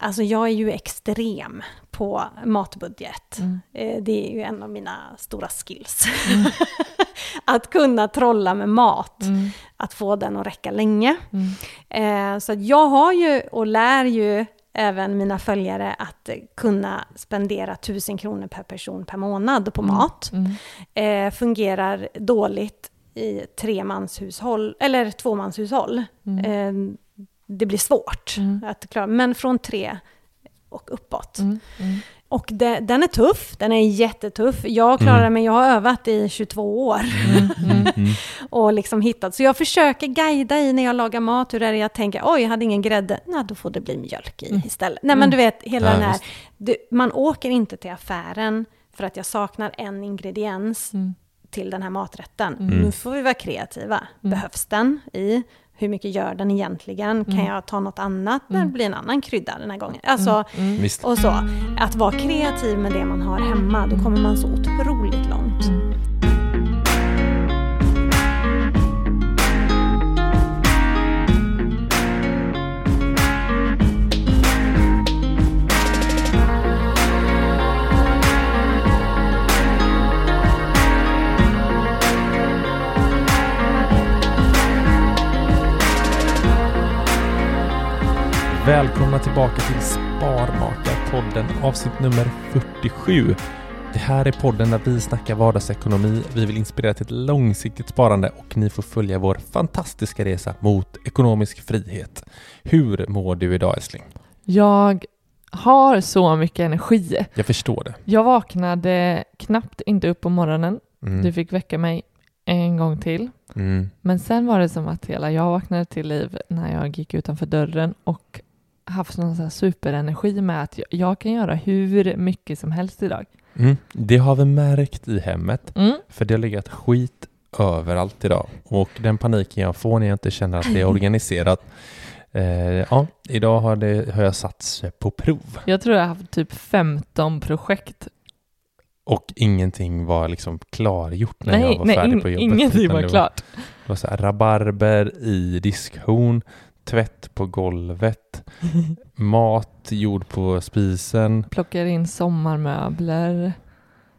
Alltså jag är ju extrem på matbudget. Mm. Eh, Det är ju en av mina stora skills. att kunna trolla med mat. Mm. Att få den att räcka länge. Eh, Så jag har ju och lär ju även mina följare att kunna spendera 1000 kronor per person per månad på mat. Eh, fungerar dåligt i tremanshushåll, eller tvåmanshushåll. Eh, det blir svårt att klara, men från tre och uppåt. Och det, den är tuff, den är jättetuff. Jag klarar mig, jag har övat i 22 år. och liksom hittat. Så jag försöker guida i när jag lagar mat, hur är. Det jag tänker, oj, jag hade ingen grädde, nej då får det bli mjölk i istället. Nej men du vet, hela Ja, den här, du, man åker inte till affären för att jag saknar en ingrediens till den här maträtten. Nu får vi vara kreativa. Behövs den i? Hur mycket gör den egentligen? Kan jag ta något annat? Det blir en annan krydda den här gången. Alltså, Visst. och så. Att vara kreativ med det man har hemma, då kommer man så otroligt långt. Välkomna tillbaka till Sparmakarpodden avsnitt nummer 47. Det här är podden där vi snackar vardagsekonomi. Vi vill inspirera till ett långsiktigt sparande och ni får följa vår fantastiska resa mot ekonomisk frihet. Hur mår du idag älskling? Jag har så mycket energi. Jag förstår det. Jag vaknade knappt inte upp på morgonen. Mm. Du fick väcka mig en gång till. Mm. Men sen var det som att hela jag vaknade till liv när jag gick utanför dörren och haft någon sån superenergi med att jag, jag kan göra hur mycket som helst idag. Mm. Det har vi märkt i hemmet. Mm. För det har legat skit överallt idag. Och den paniken jag får när jag inte känner att det är organiserat. Eh, ja, idag har, det, har jag satts på prov. Jag tror jag har haft typ 15 projekt. Och ingenting var liksom klargjort när nej, jag var nej, färdig på jobbet. ingenting utan var klart. Det var så här, rabarber i diskhon, tvätt på golvet, mat gjord på spisen Plockar in sommarmöbler.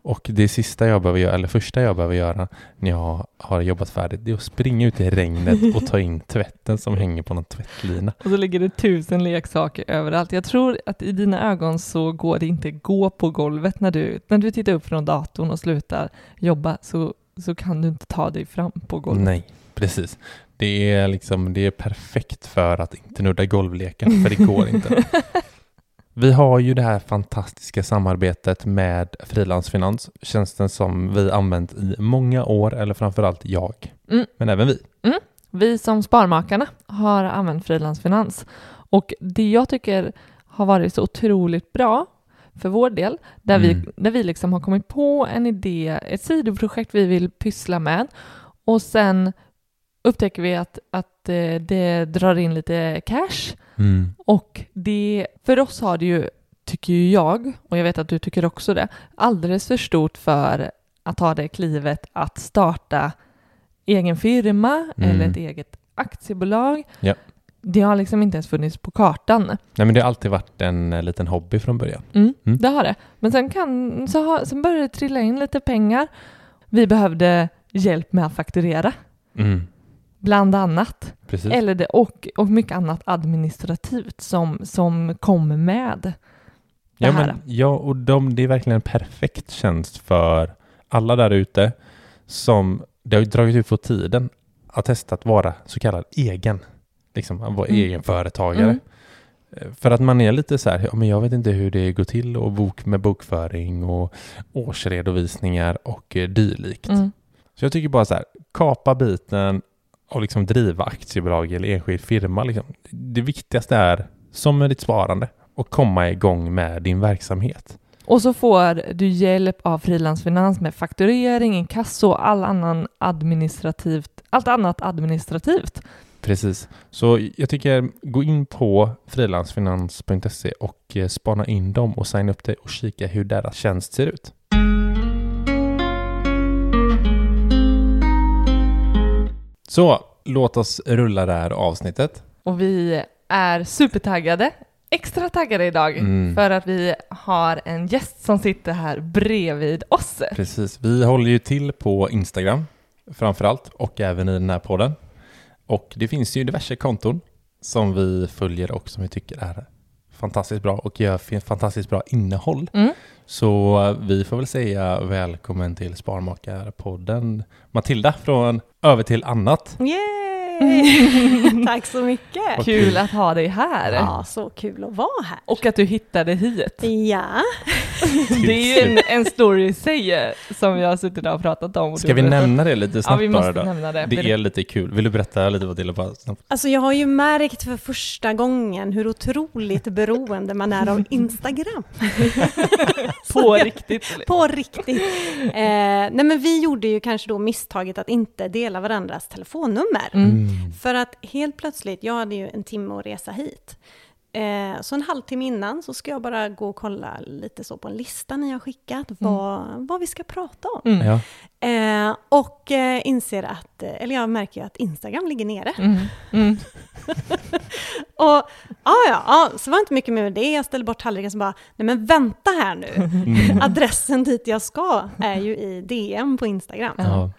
och det sista jag behöver göra, eller första jag behöver göra när jag har jobbat färdigt, det är att springa ut i regnet och ta in tvätten som hänger på någon tvättlina. Och så ligger det tusen leksaker överallt. Jag tror att i dina ögon så går det inte gå på golvet när du, när du tittar upp från datorn och slutar jobba så, så kan du inte ta dig fram på golvet. Nej, precis. Det är liksom, det är perfekt för att inte nudda golvleken, för det går inte. Vi har ju det här fantastiska samarbetet med Frilansfinans, tjänsten som vi använt i många år, eller framförallt jag, Mm. men även vi. Vi som Sparmakarna har använt frilansfinans och det jag tycker har varit så otroligt bra för vår del, där vi, Mm. där vi liksom har kommit på en idé, ett sidoprojekt vi vill pyssla med och sen upptäcker vi att, att eh, det drar in lite cash Mm. och det, för oss har det ju, tycker ju jag, och jag vet att du tycker också det, alldeles för stort för att ta det klivet att starta egen firma Mm. eller ett eget aktiebolag. Ja. Det har liksom inte ens funnits på kartan. Nej men det har alltid varit en eh, liten hobby från början. Mm, Mm. Det har det. Men sen, kan, så har, sen började det trilla in lite pengar. Vi behövde hjälp med att fakturera, Mm. Bland annat. Precis. Eller det, och, och mycket annat administrativt som, som kommer med det Ja, här. men, ja och de, det är verkligen en perfekt tjänst för alla där ute som det har dragit ut på tiden att testa att vara så kallad egen. Liksom att vara Mm. egenföretagare. Mm. Eh, För att man är lite så här, ja, men jag vet inte hur det går till och bok med bokföring och årsredovisningar och eh, dylikt. Mm. Så jag tycker bara så här, kapa biten och liksom driva aktiebolag eller enskild firma. Liksom. Det viktigaste är, som med ditt sparande, och komma igång med din verksamhet. Och så får du hjälp av frilansfinans med fakturering, inkasso och all annan administrativt, allt annat administrativt. Precis. Så jag tycker gå in på frilansfinans.se och eh, spana in dem och signa upp dig och kika hur deras tjänst ser ut. Så låt oss rulla det här avsnittet. Och vi är supertaggade, extra taggade idag, Mm. för att vi har en gäst som sitter här bredvid oss. Precis. Vi håller ju till på Instagram framför allt och även i den här podden. Och det finns ju diverse konton som vi följer och som vi tycker är fantastiskt bra och gör fantastiskt bra innehåll. Mm. Så vi får väl säga välkommen till Sparmakarpodden Matilda från Över till annat. Yay! Tack så mycket! Kul att ha dig här. Ja, så kul att vara här. Och att du hittade hit. Ja, Det är ju en, en story i sig eh, som vi har suttit och pratat om. Ska vi nämna det lite Ja, snabbt vi måste bara då? nämna det. Det är lite kul. Vill du berätta lite Matilda? Bara snabbt? alltså jag har ju märkt för första gången hur otroligt beroende man är av Instagram. På riktigt. På riktigt. Eh, nej men vi gjorde ju kanske då misstaget att inte dela varandras telefonnummer. Mm. För att helt plötsligt, jag hade ju en timme att resa hit. Eh, så en halvtimme innan så ska jag bara gå och kolla lite så på en lista ni har skickat, vad, vad vi ska prata om. Mm. Ja. Eh, och eh, inser att, eh, eller jag märker ju att Instagram ligger nere. Mm. Mm. Och ja, ja, ja, så var det inte mycket med det. Jag ställde bort tallriken och bara, nej men vänta här nu. Mm. Adressen dit jag ska är ju i DM på Instagram. Ja.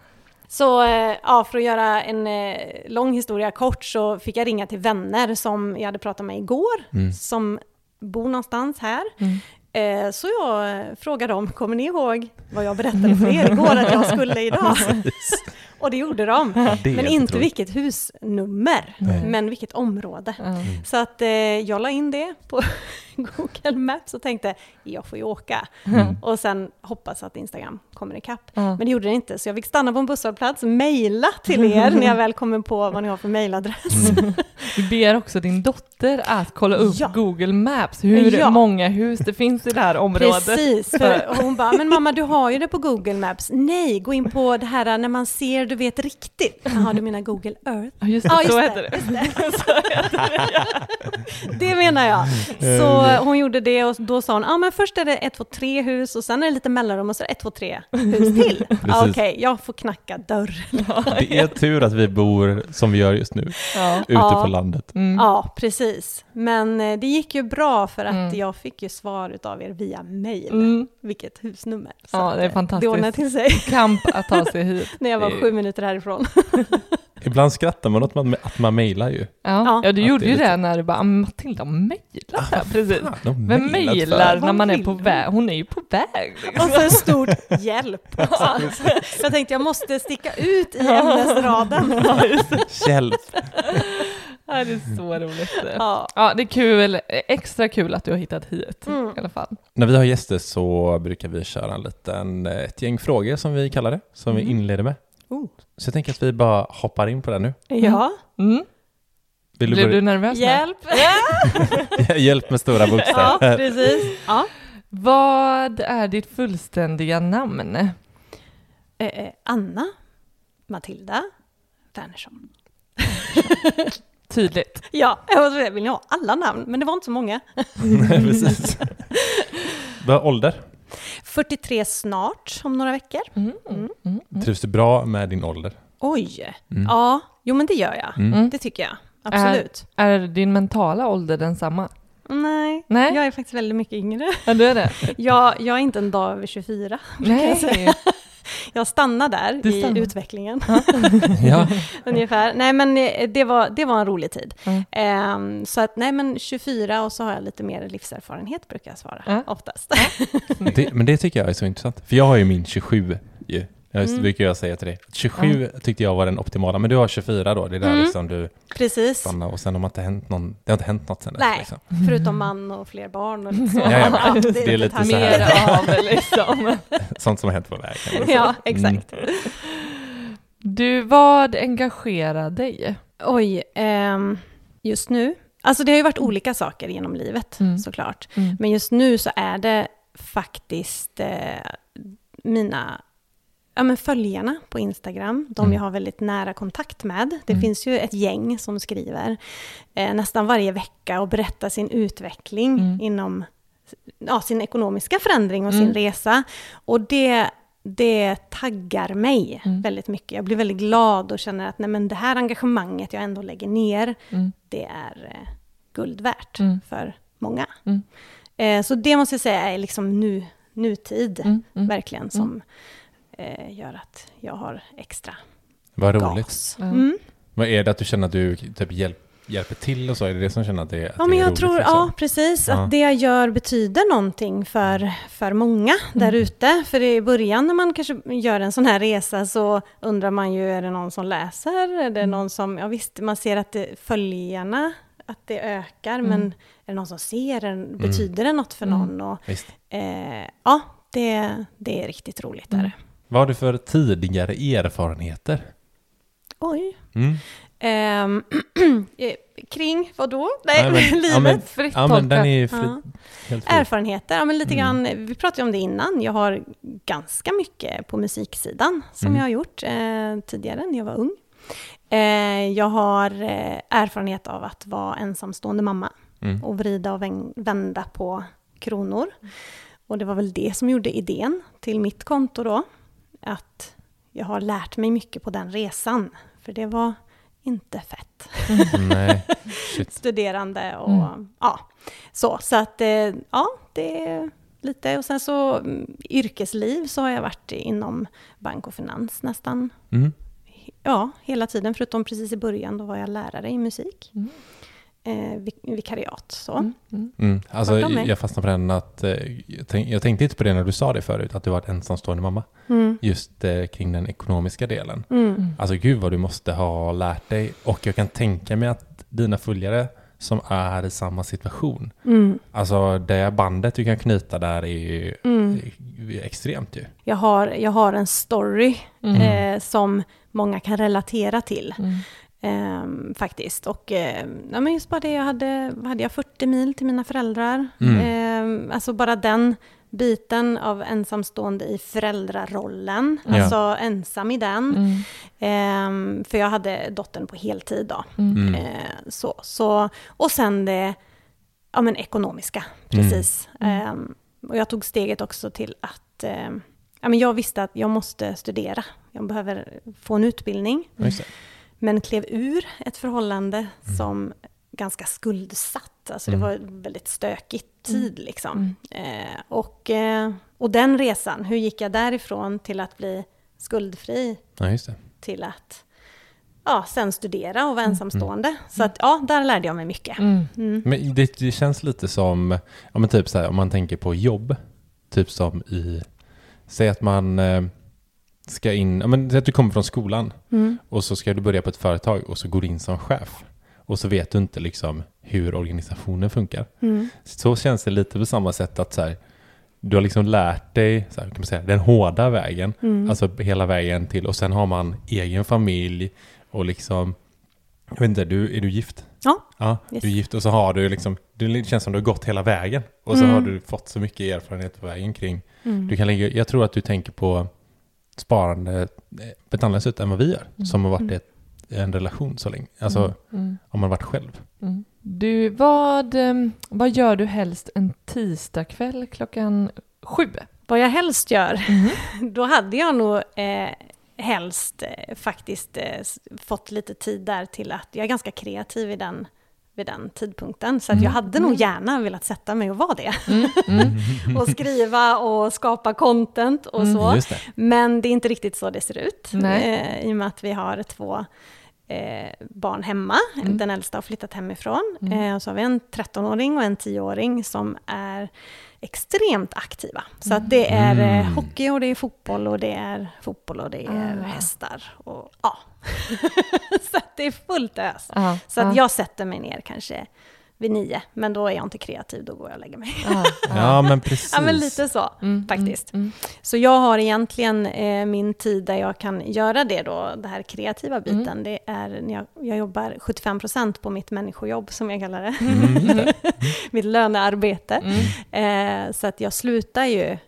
Så eh, ja, för att göra en eh, lång historia kort så fick jag ringa till vänner som jag hade pratat med igår, Mm. som bor någonstans här. Mm. Eh, Så jag frågade dem, kommer ni ihåg vad jag berättade för er igår att jag skulle idag? Och det gjorde de. det är Men inte otroligt. vilket husnummer, Nej. men vilket område. Ja. Så att eh, jag la in det på Google Maps och tänkte, jag får ju åka. Mm. Och sen hoppas att Instagram kommer ikapp. Ja. Men det gjorde det inte, så jag fick stanna på en busshållplats, mejla till er när jag väl kommer på vad ni har för mejladress. Vi ber också din dotter att kolla upp Ja. Google Maps, hur Ja. många hus det finns i det här området. Precis, för hon bara, men mamma du har ju det på Google Maps. Nej, gå in på det här när man ser, du vet riktigt. Jaha, du menar Google Earth? Ja, just det, Ja, just så det, heter det. just Det menar jag. Så hon gjorde det och då sa hon, ja men först är det ett, två, tre hus och sen är det lite mellanrum och så är det ett, två, tre hus till. Ja, Okej, jag får knacka dörren. Det är tur att vi bor som vi gör just nu, Ja. ute Ja. på landet. Mm. Ja, precis. Men eh, det gick ju bra för att Mm. jag fick ju svar utav er via mail. Mm. Vilket husnummer. Så Ja, det är eh, fantastiskt. Det ordnade till sig Kamp att ta sig hit. när jag var Det sju minuter härifrån. Ibland skrattar man åt man- att man mejlar ju. Ja, Ja. du Att gjorde det ju lite- det när du bara, "Ah, Matilda mejlar ja, precis. Fan, Vem mejlat mejlar när man är på väg? Hon är ju på väg. liksom. Och så en stort hjälp också. Jag tänkte jag måste sticka ut i ämnesraden. Hjälp! Ja, det är så roligt. Ja. Ja, det är kul, extra kul att du har hittat hit Mm. i alla fall. När vi har gäster så brukar vi köra en liten, ett gäng frågor som vi kallar det, som vi inleder med. Oh. Så jag tänker att vi bara hoppar in på det nu. Ja, Mm. Vill du Blev du nervös? hjälp. Hjälp med stora Ja, bokstäver. precis. Ja. Vad är ditt fullständiga namn? Eh, eh, Anna, Matilda, Wernersson. Tydligt. Ja, jag vill ha alla namn? Men det var inte så många. Nej, precis. Vad ålder? 43 snart, om några veckor. Mm. Mm. Trivs du bra med din ålder? Oj! Mm. Ja, jo men det gör jag. Mm. Det tycker jag. Absolut. Är din mentala ålder densamma? Nej, Nej. jag är faktiskt väldigt mycket yngre. Ja, du är det? Jag, jag är inte en dag över 24. kan jag säga. Nej. Jag stannar där Du i stannar. utvecklingen. Ja. Ungefär. Nej men eh, det var, det var en rolig tid. Mm. Så att nej men 24 och så har jag lite mer livserfarenhet brukar jag svara Ja. oftast. Det, men det tycker jag är så intressant. För jag har ju min 27 ju. Jag Mm. brukar jag säga till dig. 27 tyckte jag var den optimala, men du har 24 då. Det är där Mm. liksom du Precis. stannar och sen har man inte hänt någon, det har inte hänt något sen dess. Nej, Liksom. förutom man och fler barn och lite så. Ja, ja, Ja, det är lite så här. Mer av liksom. Sånt som har hänt på vägen. Ja, exakt. Mm. Du, vad engagerar dig? Oj, ehm, just nu. Alltså det har ju varit olika saker genom livet Mm. såklart. Mm. Men just nu så är det faktiskt eh, mina ja, men följarna på Instagram, de Mm. jag har väldigt nära kontakt med. Det Mm. finns ju ett gäng som skriver eh, nästan varje vecka och berättar sin utveckling Mm. inom ja, sin ekonomiska förändring och sin Mm. resa. Och det, det taggar mig Mm. väldigt mycket. Jag blir väldigt glad och känner att nej, men det här engagemanget jag ändå lägger ner, Mm. det är eh, guld värt för många. Eh, så det måste jag säga är liksom nu, nutid, verkligen, som eh, gör att jag har extra Vad roligt. gas. Mm. Vad är det att du känner att du typ hjälp, hjälper till och så? Är det det som känner att det, att Ja, det men är jag roligt? tror, liksom? ja precis, Ja. att det jag gör betyder någonting för, för många där Mm. ute. För i början när man kanske gör en sån här resa så undrar man ju, är det någon som läser? Är det Mm. någon som, ja visst, man ser att det, följarna, att det ökar, Mm. men är det någon som ser? Är det- Betyder det något för Mm. någon? Och, Visst. eh, ja, det, det är riktigt roligt. Mm. Vad har du för tidigare erfarenheter? Oj. Mm. Eh, kring vad då? Nej, Ja, men- livet. ja, men- Fritt Ja, men den är fri, fri. Erfarenheter, ja men lite Mm. grann, vi pratade om det innan, jag har ganska mycket på musiksidan som Mm. jag har gjort eh, tidigare när jag var ung. Eh, jag har eh, erfarenhet av att vara ensamstående mamma Mm. och vrida och vända på kronor. Och det var väl det som gjorde idén till mitt konto då, att jag har lärt mig mycket på den resan, för det var inte fett Nej, shit. studerande och Mm. ja, så. Så att eh, ja, det är lite. Och sen så mm, yrkesliv så har jag varit inom bank och finans nästan, Mm. ja, hela tiden. Förutom precis i början, då var jag lärare i musik. Mm. Eh, vik- vikariat så. Mm. Mm. Mm. Alltså, jag fastnade på den att, eh, jag, tänk, jag tänkte inte på det när du sa det förut, att du var ett ensamstående mamma. Mm. Just eh, kring den ekonomiska delen. Mm. Alltså gud vad du måste ha lärt dig. Och jag kan tänka mig att dina följare som är i samma situation, Mm. alltså det bandet du kan knyta där är ju Mm. extremt ju. Jag, har, jag har en story Mm. eh, som många kan relatera till. Mm. Ehm, faktiskt. Och eh, ja, men just bara det, jag hade, hade jag 40 mil till mina föräldrar. Mm. Ehm, alltså bara den biten av ensamstående i föräldrarollen. Ja. Alltså ensam i den. Mm. Ehm, för jag hade dottern på heltid då. Mm. Mm. Eh, så, så, och sen det ja, men ekonomiska, precis. Mm. Ehm, och jag tog steget också till att ehm, ja, men jag visste att jag måste studera. Jag behöver få en utbildning. Det. Men klev ur ett förhållande som ganska skuldsatt. Alltså Mm. det var en väldigt stökig tid liksom. Mm. Eh, och, eh, och den resan, hur gick jag därifrån till att bli skuldfri Ja, just det. till att ja, sen studera och vara ensamstående. Så att ja, där lärde jag mig mycket. Mm. Mm. Men det, det känns lite som, ja men typ så här, om man tänker på jobb, typ som i, säg att man eh, ska in, ja men att du kommer från skolan Mm. och så ska du börja på ett företag och så går du in som chef. Och så vet du inte liksom hur organisationen funkar. Mm. Så känns det lite på samma sätt att så här, du har liksom lärt dig, så här, kan man säga, den hårda vägen. Mm. Alltså hela vägen till, och sen har man egen familj och liksom, jag vet inte, du, är du gift? Ja. Ja, Yes. du är gift och så har du liksom, det känns som du har gått hela vägen. Och så Mm. har du fått så mycket erfarenhet på vägen kring, Mm. du kan lägga, jag tror att du tänker på sparande eh, på ett annat sätt än vad vi gör. Som har varit Mm. ett, i en relation så länge. Alltså Mm, mm, om man varit själv. mm. Du, vad, em, vad gör du helst en tisdagkväll klockan sju? Vad jag helst gör, Mhm. då hade jag nog eh, helst eh, faktiskt eh, fått lite tid där till att jag är ganska kreativ i den, vid den tidpunkten. Så att jag hade nog gärna velat sätta mig och vara det. Mm, mm. och skriva och skapa content och Mm, så. Det. Men det är inte riktigt så det ser ut. Eh, I och med att vi har två eh, barn hemma. Mm. Den äldsta har flyttat hemifrån. Mm. Eh, och så har vi en 13-åring och en 10-åring som är extremt aktiva. Så att det är eh, Mm. hockey och det är fotboll och det är fotboll och det är Ah. hästar. Och, ja. så att det är fullt ös. Ja, Så att ja, jag sätter mig ner kanske vid nio, men då är jag inte kreativ, då går jag och lägger mig. ja, Ja, men precis. Ja, men lite så Mm, faktiskt. mm, Så jag har egentligen eh, min tid där jag kan göra det då, det här kreativa biten, Mm. det är när jag, jag jobbar 75% på mitt människojobb, som jag kallar det. Mm. mitt lönearbete. mm. Eh, så att jag slutar ju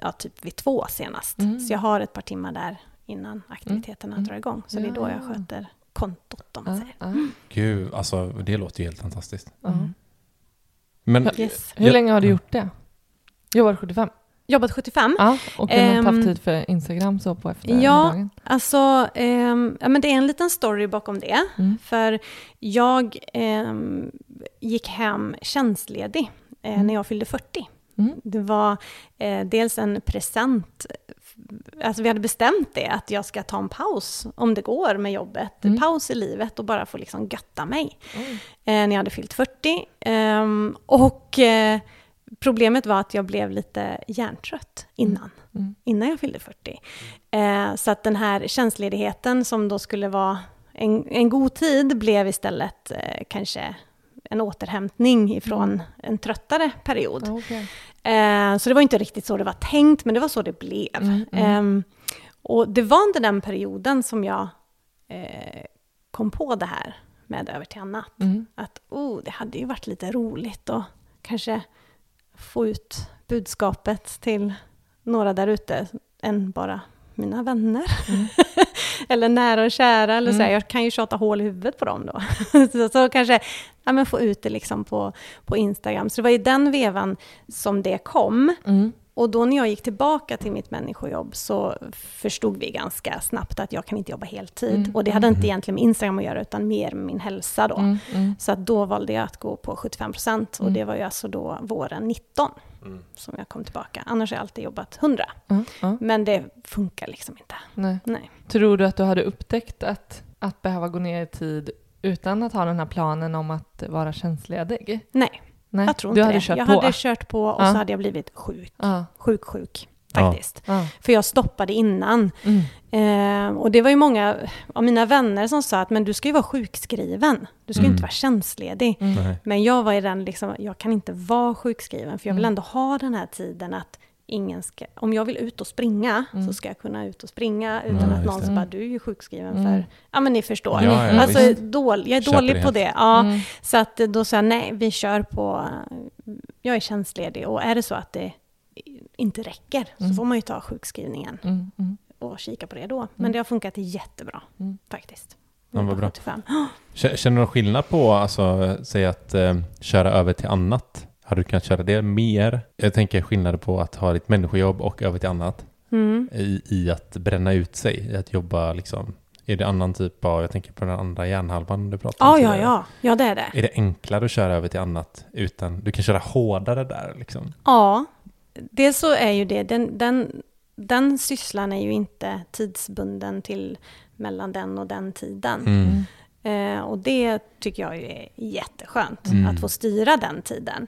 ja, typ vid två senast. Mm. Så jag har ett par timmar där innan aktiviteterna Mm. drar igång. Så det är då jag Ja. sköter kontot, om man Ja, säger. ja, Gud, alltså det låter ju helt fantastiskt. ja. Men Yes. Hur Ja. länge har du gjort det? Jobbat 75? Jobbat 75. Ja, och kunnat Ehm, haft tid för Instagram så på Ja, eftermiddagen? Alltså, ehm, ja, men det är en liten story bakom det. Mm. För jag ehm, gick hem tjänstledig eh, Mm. när jag fyllde 40. Mm. Det var eh, dels en present, alltså vi hade bestämt det, att jag ska ta en paus om det går med jobbet. Mm. Paus i livet och bara få liksom götta mig. Oj. Eh, när jag hade fyllt 40. Ehm, och eh, problemet var att jag blev lite hjärntrött innan Mm. innan jag fyllde 40. Eh, så att den här tjänstledigheten som då skulle vara en, en god tid blev istället eh, kanske en återhämtning ifrån en tröttare period. Okej. Eh, så det var inte riktigt så det var tänkt, men det var så det blev. Mm, mm. Ehm, och det var under den perioden som jag eh, kom på det här med över till annat. Mm. Att oh, det hade ju varit lite roligt att kanske få ut budskapet till några där ute än bara mina vänner. Mm. eller nära och kära. Eller så Mm. jag kan ju tjata hål i huvudet på dem då. så, så kanske ja, men få ut det liksom på, på Instagram. Så det var i den vevan som det kom. Mm. Och då när jag gick tillbaka till mitt människojobb så förstod vi ganska snabbt att jag kan inte jobba heltid. Mm. Och det hade inte egentligen med Instagram att göra utan mer med min hälsa då. Mm. Mm. Så att då valde jag att gå på 75 procent och Mm. det var ju alltså då våren 19 som jag kom tillbaka. Annars har jag alltid jobbat 100. Ja, ja. Men det funkar liksom inte. Nej. Nej. Tror du att du hade upptäckt att, att behöva gå ner i tid utan att ha den här planen om att vara tjänstledig? Nej, Nej, jag tror du inte hade det. kört jag på? hade kört på och Ja. så hade jag blivit sjuk. Ja, Sjuk, sjuk. Faktiskt. ja. För jag stoppade innan. Mm. Eh, och det var ju många av mina vänner som sa att men du ska ju vara sjukskriven. Du ska ju Mm. inte vara tjänstledig. Mm. Men jag var i den liksom, jag kan inte vara sjukskriven för jag vill Mm. ändå ha den här tiden att ingen ska, om jag vill ut och springa Mm. så ska jag kunna ut och springa utan Ja, att någon det. bara, du är ju sjukskriven Mm. för, ja men ni förstår. Ja, ja, alltså, visst. dål, jag är Köper dålig det på helt. det. Ja. Mm. Så att då sa jag, nej vi kör på, jag är tjänstledig och är det så att det inte räcker Mm. så får man ju ta sjukskrivningen Mm. Mm. och kika på det då. Men Mm. det har funkat jättebra Mm. faktiskt. Ja, vad bra. 75. K- Känner du någon skillnad på, alltså, säg att eh, köra över till annat? Har du kunnat köra det mer? Jag tänker skillnader på att ha ditt människojobb och över till annat. Mm. I, I att bränna ut sig, i att jobba liksom. Är det annan typ av, jag tänker på den andra hjärnhalvan du pratade om Ja, ja, tidigare. ja. Ja, det är det. Är det enklare att köra över till annat utan, du kan köra hårdare där liksom? Ja, dels så är ju det, den, den, den sysslan är ju inte tidsbunden till mellan den och den tiden. Mm. Eh, och det tycker jag ju är jätteskönt, Mm. att få styra den tiden.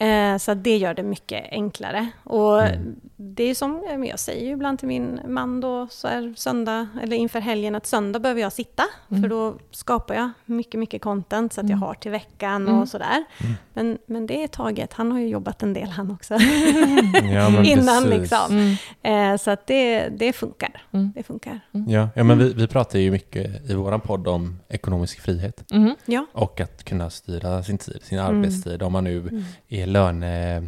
Eh, så det gör det mycket enklare. Och Mm. det är som eh, jag säger ju ibland till min man då, så är söndag, eller inför helgen, att söndag behöver jag sitta. Mm. För då skapar jag mycket, mycket content så att jag Mm. har till veckan Mm. och sådär. Mm. Men, men det är taget, han har ju jobbat en del han också. Ja, Innan precis. liksom. Mm. Eh, så att det, det funkar. Mm. Det funkar. Ja, ja men vi, vi pratar ju mycket i våran podd om ekonomisk frihet Mm. Ja. och att kunna styra sin tid, sin Mm. arbetstid. Om man nu Mm. är löne,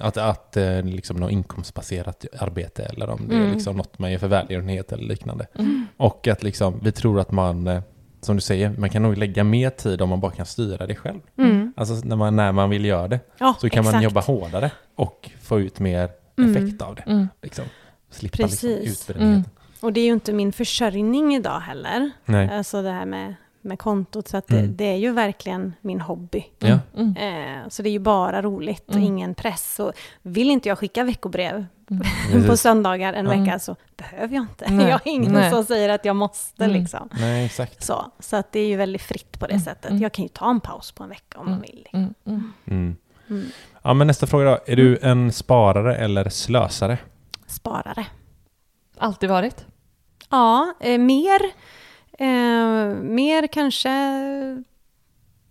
att, att eh, liksom något inkomstbaserat arbete eller om det är Mm. liksom något man gör för välgörenhet eller liknande. Mm. Och att liksom, vi tror att man, eh, som du säger, man kan nog lägga mer tid om man bara kan styra det själv. Mm. Alltså när man, när man vill göra det Ja, så kan man exakt. jobba hårdare och få ut mer Mm. effekt av det. Mm. Liksom. Slippa liksom Precis. utbrändheten. Och det är ju inte min försörjning idag heller. Nej. Alltså det här med, med kontot. Så att det, Mm. det är ju verkligen min hobby. Ja. Mm. Eh, så det är ju bara roligt och Mm. ingen press. Och vill inte jag skicka veckobrev på Precis. söndagar en Mm. vecka så behöver jag inte. Nej. Jag har ingen Nej. som säger att jag måste Mm. liksom. Nej, exakt. Så, så att det är ju väldigt fritt på det Mm. sättet. Mm. Jag kan ju ta en paus på en vecka om man Mm. vill. Mm. Mm. Mm. Mm. Ja, men nästa fråga då. Är du en sparare eller slösare? Sparare. Alltid varit. Ja, eh, mer, eh, mer kanske...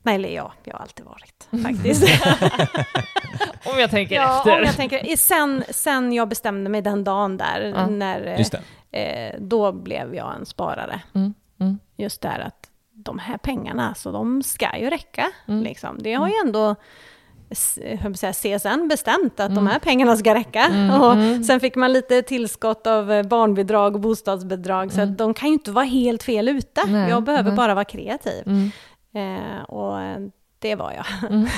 Nej, eller ja, jag har alltid varit faktiskt. Om jag tänker ja, efter. om jag tänker, sen, sen jag bestämde mig den dagen där, Ja. när, eh, Just det. eh, då blev jag en sparare. Mm. Mm. Just där att de här pengarna, så de ska ju räcka. Mm. Liksom. Det har ju ändå säga, CSN bestämt att de Mm. här pengarna ska räcka. Mm, Och mm. Sen fick man lite tillskott av eh, barnbidrag och bostadsbidrag, så Mm. de kan ju inte vara helt fel ute. Nej, jag behöver bara vara kreativ. Mm. Eh, och eh, det var jag. Mm.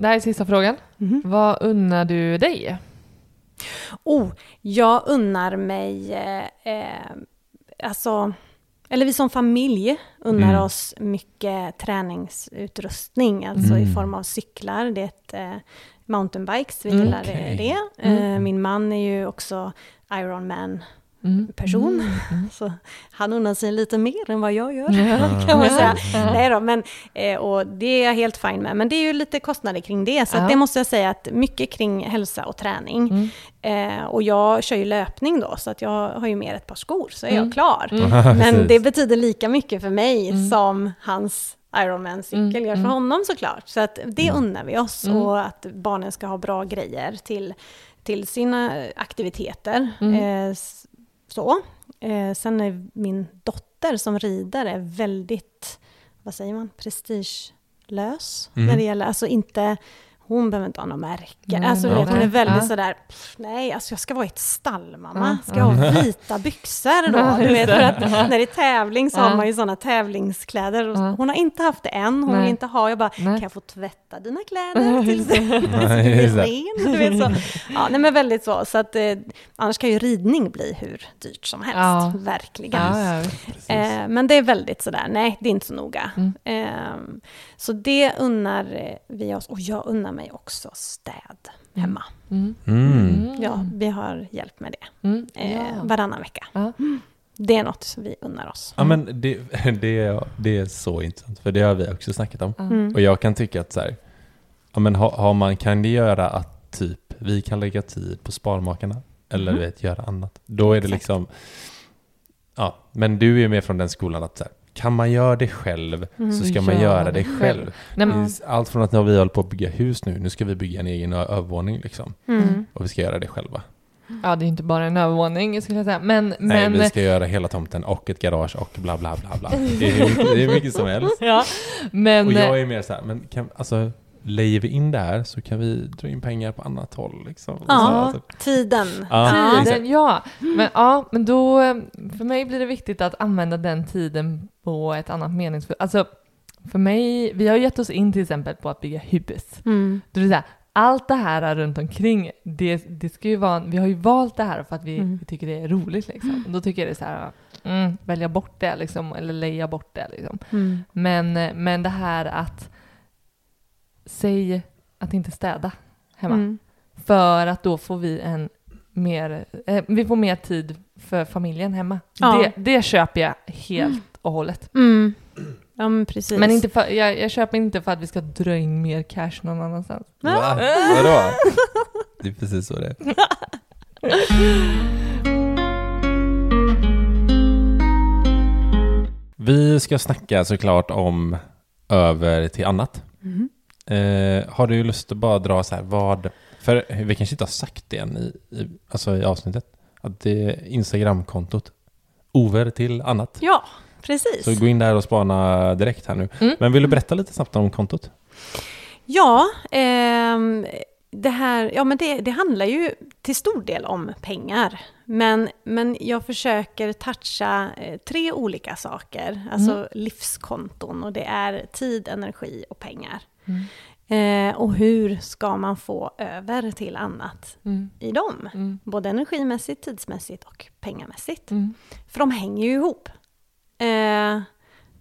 Det här är sista frågan. Mhm. Vad unnar du dig? Oh, jag unnar mig, eh, eh, alltså, eller vi som familj unnar Mm. oss mycket träningsutrustning, alltså i Mm. form av cyklar. Det är ett eh, mountainbikes, vi Mm. gillar Okej. det. Mm. Eh, min man är ju också Ironman Mm. person. Mm. Så han unnar sig lite mer än vad jag gör, Ja. kan man säga. Ja. Nej då, men, eh, och det är jag helt fine med. Men det är ju lite kostnader kring det. Så Ja. att det måste jag säga att mycket kring hälsa och träning. Mm. Eh, och jag kör ju löpning då, så att jag har ju mer ett par skor, så är Mm. jag klar. Mm. Men Precis. det betyder lika mycket för mig Mm. som hans Ironman-cykel Mm, gör för mm. honom såklart. Så att det Mm. unnar vi oss Mm. och att barnen ska ha bra grejer till, till sina aktiviteter. Mm. Eh, så. Eh, sen är min dotter som rider är väldigt, vad säger man, prestigelös. Mm. När det gäller, alltså inte, hon behöver inte ha något märke. Nej, alltså, vet, hon är väldigt Ja. sådär, "Pff, nej, alltså jag ska vara i ett stall mamma. Ska jag ja. ha vita byxor då? Du vet, för att när det är tävling så har man ju sådana tävlingskläder. Och. Hon har inte haft det än, hon Nej. vill inte ha. Jag bara, kan jag få tvätta dina kläder tills det. ren? Du vet, så. Ja, nej, men väldigt så. så att, eh, annars kan ju ridning bli hur dyrt som helst. Ja. Verkligen. Ja. Eh, men det är väldigt sådär, nej det är inte så noga. Mm. Eh, så det unnar eh, vi oss, och jag unnar mig också städ hemma. Mm. Mm. Ja, vi har hjälp med det Mm. eh, varannan vecka. Det är något som vi unnar oss. Ja, men det, det, är, det är så intressant, för det har vi också snackat om. Mm. Och jag kan tycka att så här, ja, men har, har man, kan det göra att typ vi kan lägga tid på Sparmakarna eller du vet, göra annat? Då är det Exakt. liksom, ja, men du är med från den skolan att så här, kan man göra det själv Mm. så ska man gör göra det det själv. själv. Allt från att när vi håller på att bygga hus nu, nu ska vi bygga en egen övervåning liksom. Mm. Och vi ska göra det själva. ja, det är inte bara en övervåning skulle jag säga. Men, Nej, men vi ska göra hela tomten och ett garage och bla bla bla bla. Det är, det är mycket som helst. ja, men Och jag är mer så här, men kan, alltså, lejer vi in det här så kan vi dra in pengar på annat håll. Liksom. Ja. Så, alltså, Tiden. Ja, exakt. tiden, ja. Men, ja, men då, för mig blir det viktigt att använda den tiden på ett annat meningsfullt. Alltså, för mig, vi har gett oss in till exempel på att bygga hus. Mm. Det vill säga, allt det här runt omkring, det, det ska ju vara, vi har ju valt det här för att vi, Mm. vi tycker det är roligt liksom. Och då tycker jag det är så här, mm, välja bort det liksom, eller leja bort det liksom. Mm. Men, men det här att, säg att inte städa hemma. Mm. För att då får vi en mer, eh, vi får mer tid för familjen hemma. Ja. Det, det köper jag helt och hållet. Mm. Ja, men precis. Men inte för, jag, jag köper inte för att vi ska dra in mer cash någon annanstans. Va? Vadå? Det är precis så det är. Vi ska snacka såklart om över till annat. Mhm. Eh, har du lust att bara dra så här vad, för vi kanske inte har sagt det än i, i, alltså i avsnittet, att det är Instagramkontot over till annat. Ja, precis. Så gå in där och spana direkt här nu. Mm. Men vill du berätta lite snabbt om kontot? Ja, ehm, det här, ja men det, det handlar ju till stor del om pengar. Men, men jag försöker toucha eh, tre olika saker, alltså Mm. livskonton och det är tid, energi och pengar. Mm. Eh, och hur ska man få över till annat Mm. i dem? Mm. Både energimässigt, tidsmässigt och pengamässigt. Mm. För de hänger ju ihop. Eh,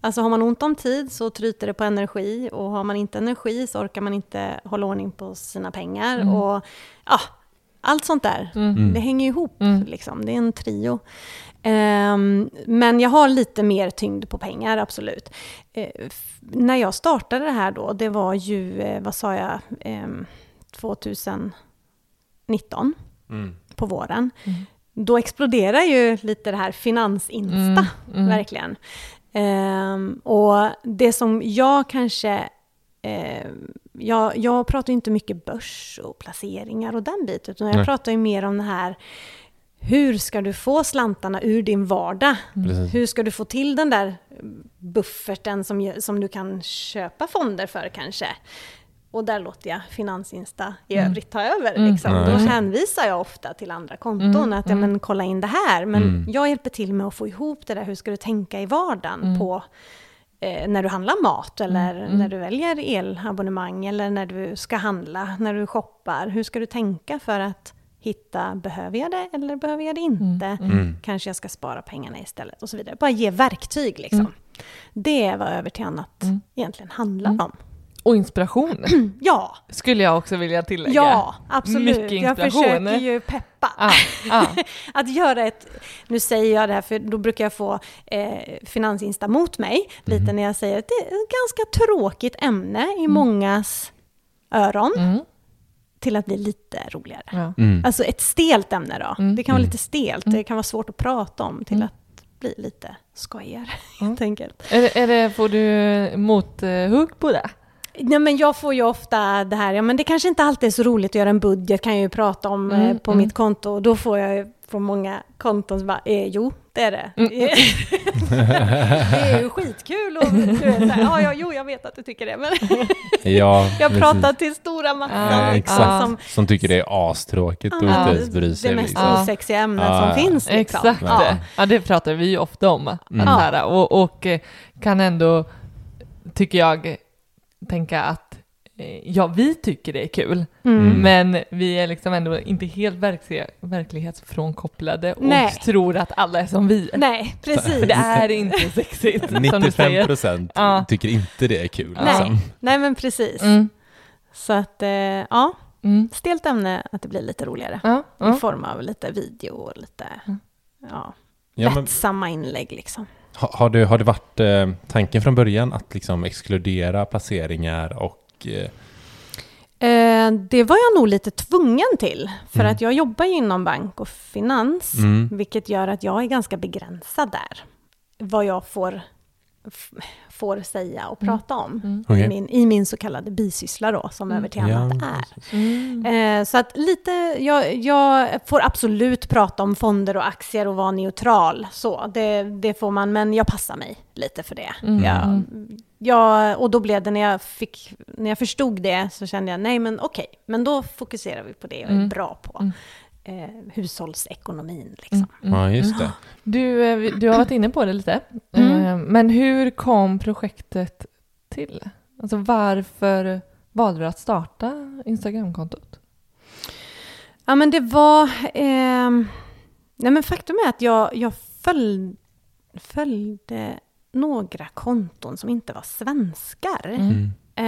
alltså har man ont om tid så tryter det på energi och har man inte energi så orkar man inte hålla ordning på sina pengar. Mm. Och ja, allt sånt där. Mm. Det hänger ihop, Mm. liksom. det är en trio. Ehm, men jag har lite mer tyngd på pengar, absolut. Eh, när jag startade det här då, det var ju, eh, vad sa jag, Ehm, 2019 Mm. på våren. Mm. Då exploderar ju lite det här finansinsta, Mm, mm. verkligen. Ehm, och det som jag kanske... Eh, jag, jag pratar ju inte mycket börs och placeringar och den biten, utan jag Nej. pratar ju mer om det här hur ska du få slantarna ur din vardag? Precis. Hur ska du få till den där bufferten som, som du kan köpa fonder för kanske? Och där låter jag Finansinsta i Mm. övrigt ta över. Mm. Liksom. Ja, Då hänvisar jag ofta till andra konton. Mm, Att ja, mm. men, kolla in det här. Men Mm. jag hjälper till med att få ihop det där. Hur ska du tänka i vardagen Mm. på eh, när du handlar mat eller Mm, mm. när du väljer elabonnemang eller när du ska handla, när du shoppar. Hur ska du tänka för att hitta, behöver jag det eller behöver jag det inte? Mm. Mm. Kanske jag ska spara pengarna istället och så vidare. Bara ge verktyg liksom. Mm. Det är vad över till annat Mm. egentligen handlar Mm. om. Och inspiration Ja, skulle jag också vilja tillägga. ja, absolut. Mycket Jag inspiration. försöker ju peppa. Ah, ah. Att göra ett, nu säger jag det här för då brukar jag få eh, Finansinsta mot mig lite när jag säger att det är ett ganska tråkigt ämne i mångas öron Mm. Till att bli lite roligare. Ja. Mm. Alltså ett stelt ämne då. Mm. Det kan vara Mm. lite stelt, Mm. det kan vara svårt att prata om till Mm. att bli lite skojigare Mm. helt enkelt. Är, det, är det, får du mothugg på det? Nej, men jag får ju ofta det här, ja men det kanske inte alltid är så roligt att göra en budget, kan jag ju prata om Mm, eh, på mm. mitt konto. Och då får jag från många konton bara, eh, jo, det är det. Mm. det är ju skitkul och du vet, så här, ja, ja, jo, jag vet att du tycker det, men Ja, jag pratar till stora massan. Ja, liksom, som, Som tycker det är astråkigt och inte ens bryr sig. det mest Liksom. Osexiga ämnet Ja, som ja. finns. Liksom. Exakt. Ja. Ja. det pratar vi ju ofta om. Mm. här, och, och kan ändå, tycker jag, tänka att ja, vi tycker det är kul, Mm. Mm. men vi är liksom ändå inte helt verkliga, verklighetsfrånkopplade och Nej. tror att alla är som vi. Nej, precis. För det är inte sexigt, som du 95 säger. procent Ja. tycker inte det är kul. Nej. Liksom. Nej, men precis. Mm. Så att, eh, ja, Mm. stelt ämne, att det blir lite roligare. Ja, I ja. form av lite video och lite Mm. ja, Ja, men, lättsamma inlägg liksom. ha- har, det, har det varit eh, tanken från början att liksom exkludera placeringar och eh, Eh, det var jag nog lite tvungen till, för Mm. att jag jobbar ju inom bank och finans, Mm. vilket gör att jag är ganska begränsad där. Vad jag får, får säga och Mm. prata om Mm. i, Okej. min, i min så kallade bisyssla då, som Mm. över till annat Ja, är. Mm. Eh, så att lite, jag, jag får absolut prata om fonder och aktier och vara neutral. Så, det, det får man, men jag passar mig lite för det. Mm. Jag, jag, och då blev det när jag, fick, när jag förstod det så kände jag, nej men okej, men då fokuserar vi på det jag är Mm. bra på. Mm. Eh, hushållsekonomin liksom. Mm. Mm. Ja, just det. Du, eh, du har varit inne på det lite, Mm. Eh, men hur kom projektet till? Alltså varför valde du att starta Instagramkontot? Ja men det var, ehm, nej men faktum är att jag, jag följ, följde några konton som inte var svenskar. Mm. eh,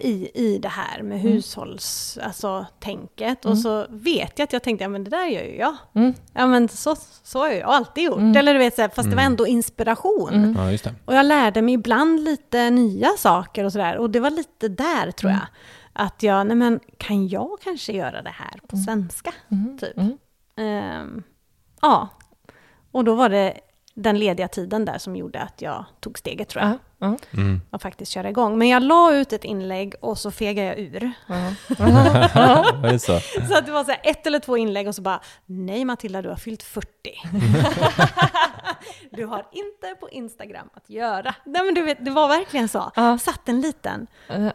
i, i det här med Mm. hushålls, alltså. Mm. Och så vet jag att jag tänkte, ja men det där gör ju jag. Mm. Ja men så, så har jag alltid gjort. Mm. Eller du vet, så här, fast det var Mm. ändå inspiration. Mm. Ja, just det. Och jag lärde mig ibland lite nya saker och sådär. Och det var lite där tror Mm. jag. Att jag, nej men kan jag kanske göra det här på Mm. svenska? Mm. Typ. Mm. Ehm, ja. Och då var det den lediga tiden där som gjorde att jag tog steget tror jag. Ja, ja. Mm. Och faktiskt köra igång. Men jag la ut ett inlägg och så fegade jag ur. Var det så? Så att det var så här ett eller två inlägg och så bara, nej Matilda, du har fyllt 40. du har inte på Instagram att göra. Nej men du vet, det var verkligen så. Ja. Satt en liten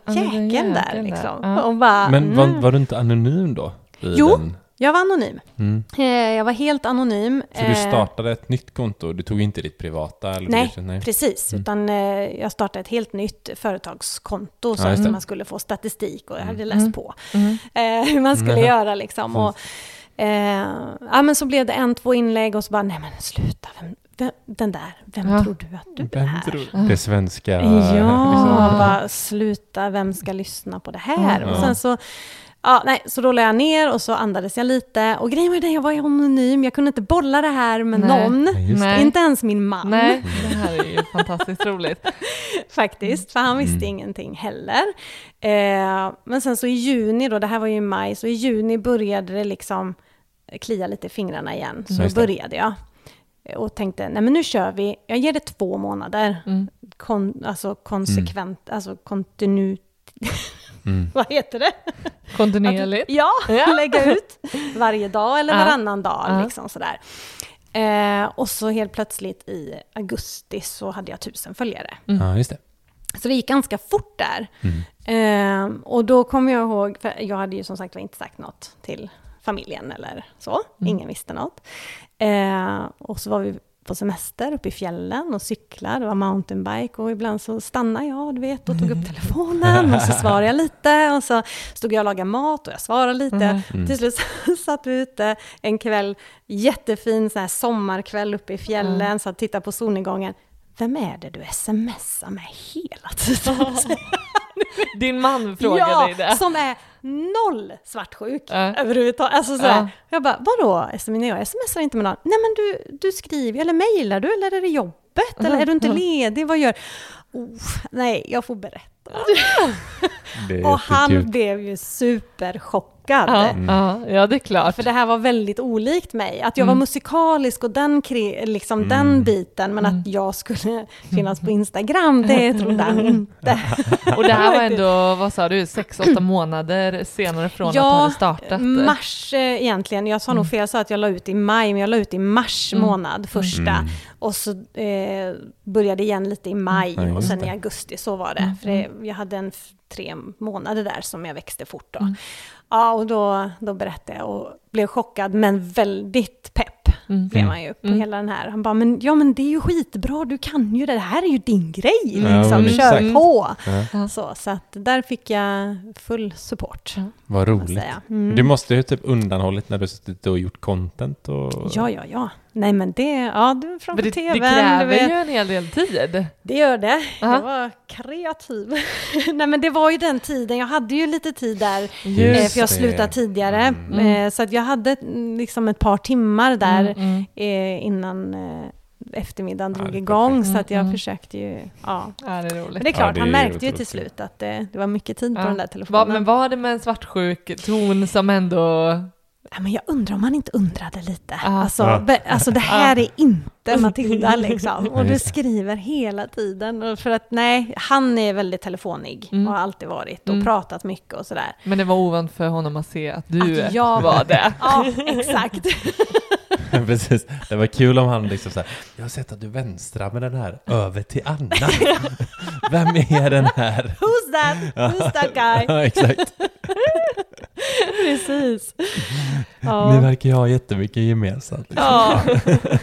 den jäkel där liksom. Och bara, Men var, mm. var du inte anonym då? i Jo. Den? Jag var anonym. Mm. Eh, Jag var helt anonym. Så du Eh, startade ett nytt konto? Du tog inte ditt privata? Eller Nej, du, nej. precis. Mm. Utan eh, jag startade ett helt nytt företagskonto så Ja, att det. man skulle få statistik och jag hade Mm. läst Mm. på Mm. hur man skulle göra liksom. Och, eh, ja, men så blev det en, två inlägg och så bara, nej men sluta, vem, vem, den där, vem Ja. tror du att du Vem är? tror Det svenska... Ja, liksom. bara sluta, vem ska lyssna på det här? Ja. Och sen så, ja, nej, så rollade jag ner och så andades jag lite. Och grejen var det, jag var ju anonym, jag kunde inte bolla det här med Nej. någon. Nej. Inte ens min man. Nej, det här är ju fantastiskt roligt. faktiskt, för han visste Mm. ingenting heller. Eh, men sen så i juni då, det här var ju i maj, så i juni började det liksom klia lite i fingrarna igen. Så Just det. började jag. Och tänkte, nej men nu kör vi, jag ger det två månader. Mm. Kon, alltså konsekvent, alltså kontinu... Mm. Vad heter det? Kontinuerligt. Ja, Ja. lägga ut varje dag eller Ja. varannan dag. Ja. Liksom sådär. Eh, och så helt plötsligt i augusti så hade jag tusen följare. Ja, just det. Så det gick ganska fort där. Mm. Eh, och då kommer jag ihåg, för jag hade ju som sagt inte sagt något till familjen eller så. Mm. Ingen visste något. Eh, och så var vi på semester uppe i fjällen och cyklar, det var mountainbike och ibland så stannade jag, du vet, och tog upp telefonen och så svarade jag lite och så stod jag och lagade mat och jag svarade lite. Mm. Mm. Till slut så satt vi ute en kväll, jättefin så här sommarkväll uppe i fjällen, Mm. så att titta på solnedgången. Vem är det du smsar med hela tiden? Din man frågar ja, dig det. som är noll svartsjuk Ja. överhuvudtaget. Alltså sådär. Ja. Jag bara, vadå smsar jag smsar inte med någon. Nej men du, du skriver, eller mejlar du, eller är det jobbet? Eller är du inte ledig? Vad gör oh, Nej, jag får berätta. Och han blev ju superchockad. Ja, Mm. ja, ja, det är klart. För det här var väldigt olikt mig. Att jag var Mm. musikalisk och den, liksom Mm. den biten, men Mm. att jag skulle finnas på Instagram, det trodde han inte. Och det här var ändå, vad sa du, sex, åtta månader senare från att du hade startat? mars eh, egentligen. Jag sa nog fel, jag sa att jag la ut i maj, men jag la ut i mars Mm. månad, första. Mm. Och så eh, började igen lite i maj Ja, och sen i augusti, så var det. Mm. För det, jag hade en tre månader där som jag växte fort då. Mm. Ja, och då, då berättade jag och blev chockad, men väldigt pepp Mm. blev han ju på Mm. hela den här. Han bara, men ja men det är ju skitbra, du kan ju det, det här är ju din grej, Ja, liksom, men kör exakt. på. Ja. Så, så att där fick jag full support. Ja. Vad man roligt. Mm. Du måste ju typ undanhållit när du suttit och gjort content och... Ja, ja, ja. Nej men det, ja, det var framför det, tvn, det du kräver ju en hel del tid. Det gör det. Aha. Jag var kreativ. Nej men det var ju den tiden, jag hade ju lite tid där, Just eh, för jag det. slutade tidigare. Mm. Eh, så att jag hade mm, liksom ett par timmar där Mm, mm. eh, innan eftermiddagen Ja, drog det är igång. Så att jag Mm. försökte ju, ja. Ja, det är roligt. Men det är klart, det han är märkte ju till slut att det, det var mycket tid på Ja. den där telefonen. Va, men var det med en svartsjuk ton som ändå... Ja, men jag undrar om han inte undrade lite. Ja. Alltså, Ja. be, alltså det här är inte Matilda liksom. Och du skriver hela tiden. Och För att nej, han är väldigt telefonig Mm. och har alltid varit och Mm. pratat mycket och sådär. Men det var ovant för honom att se att du Att jag- var det. Ja, exakt. Precis. Det var kul om han liksom såhär, jag har sett att du vänstrar med den här över till Anna. Vem är den här? Who's that? Who's that guy? Ja, exakt. Precis. Ni Ja. verkar ju ha jättemycket gemensamt. Liksom. Ja.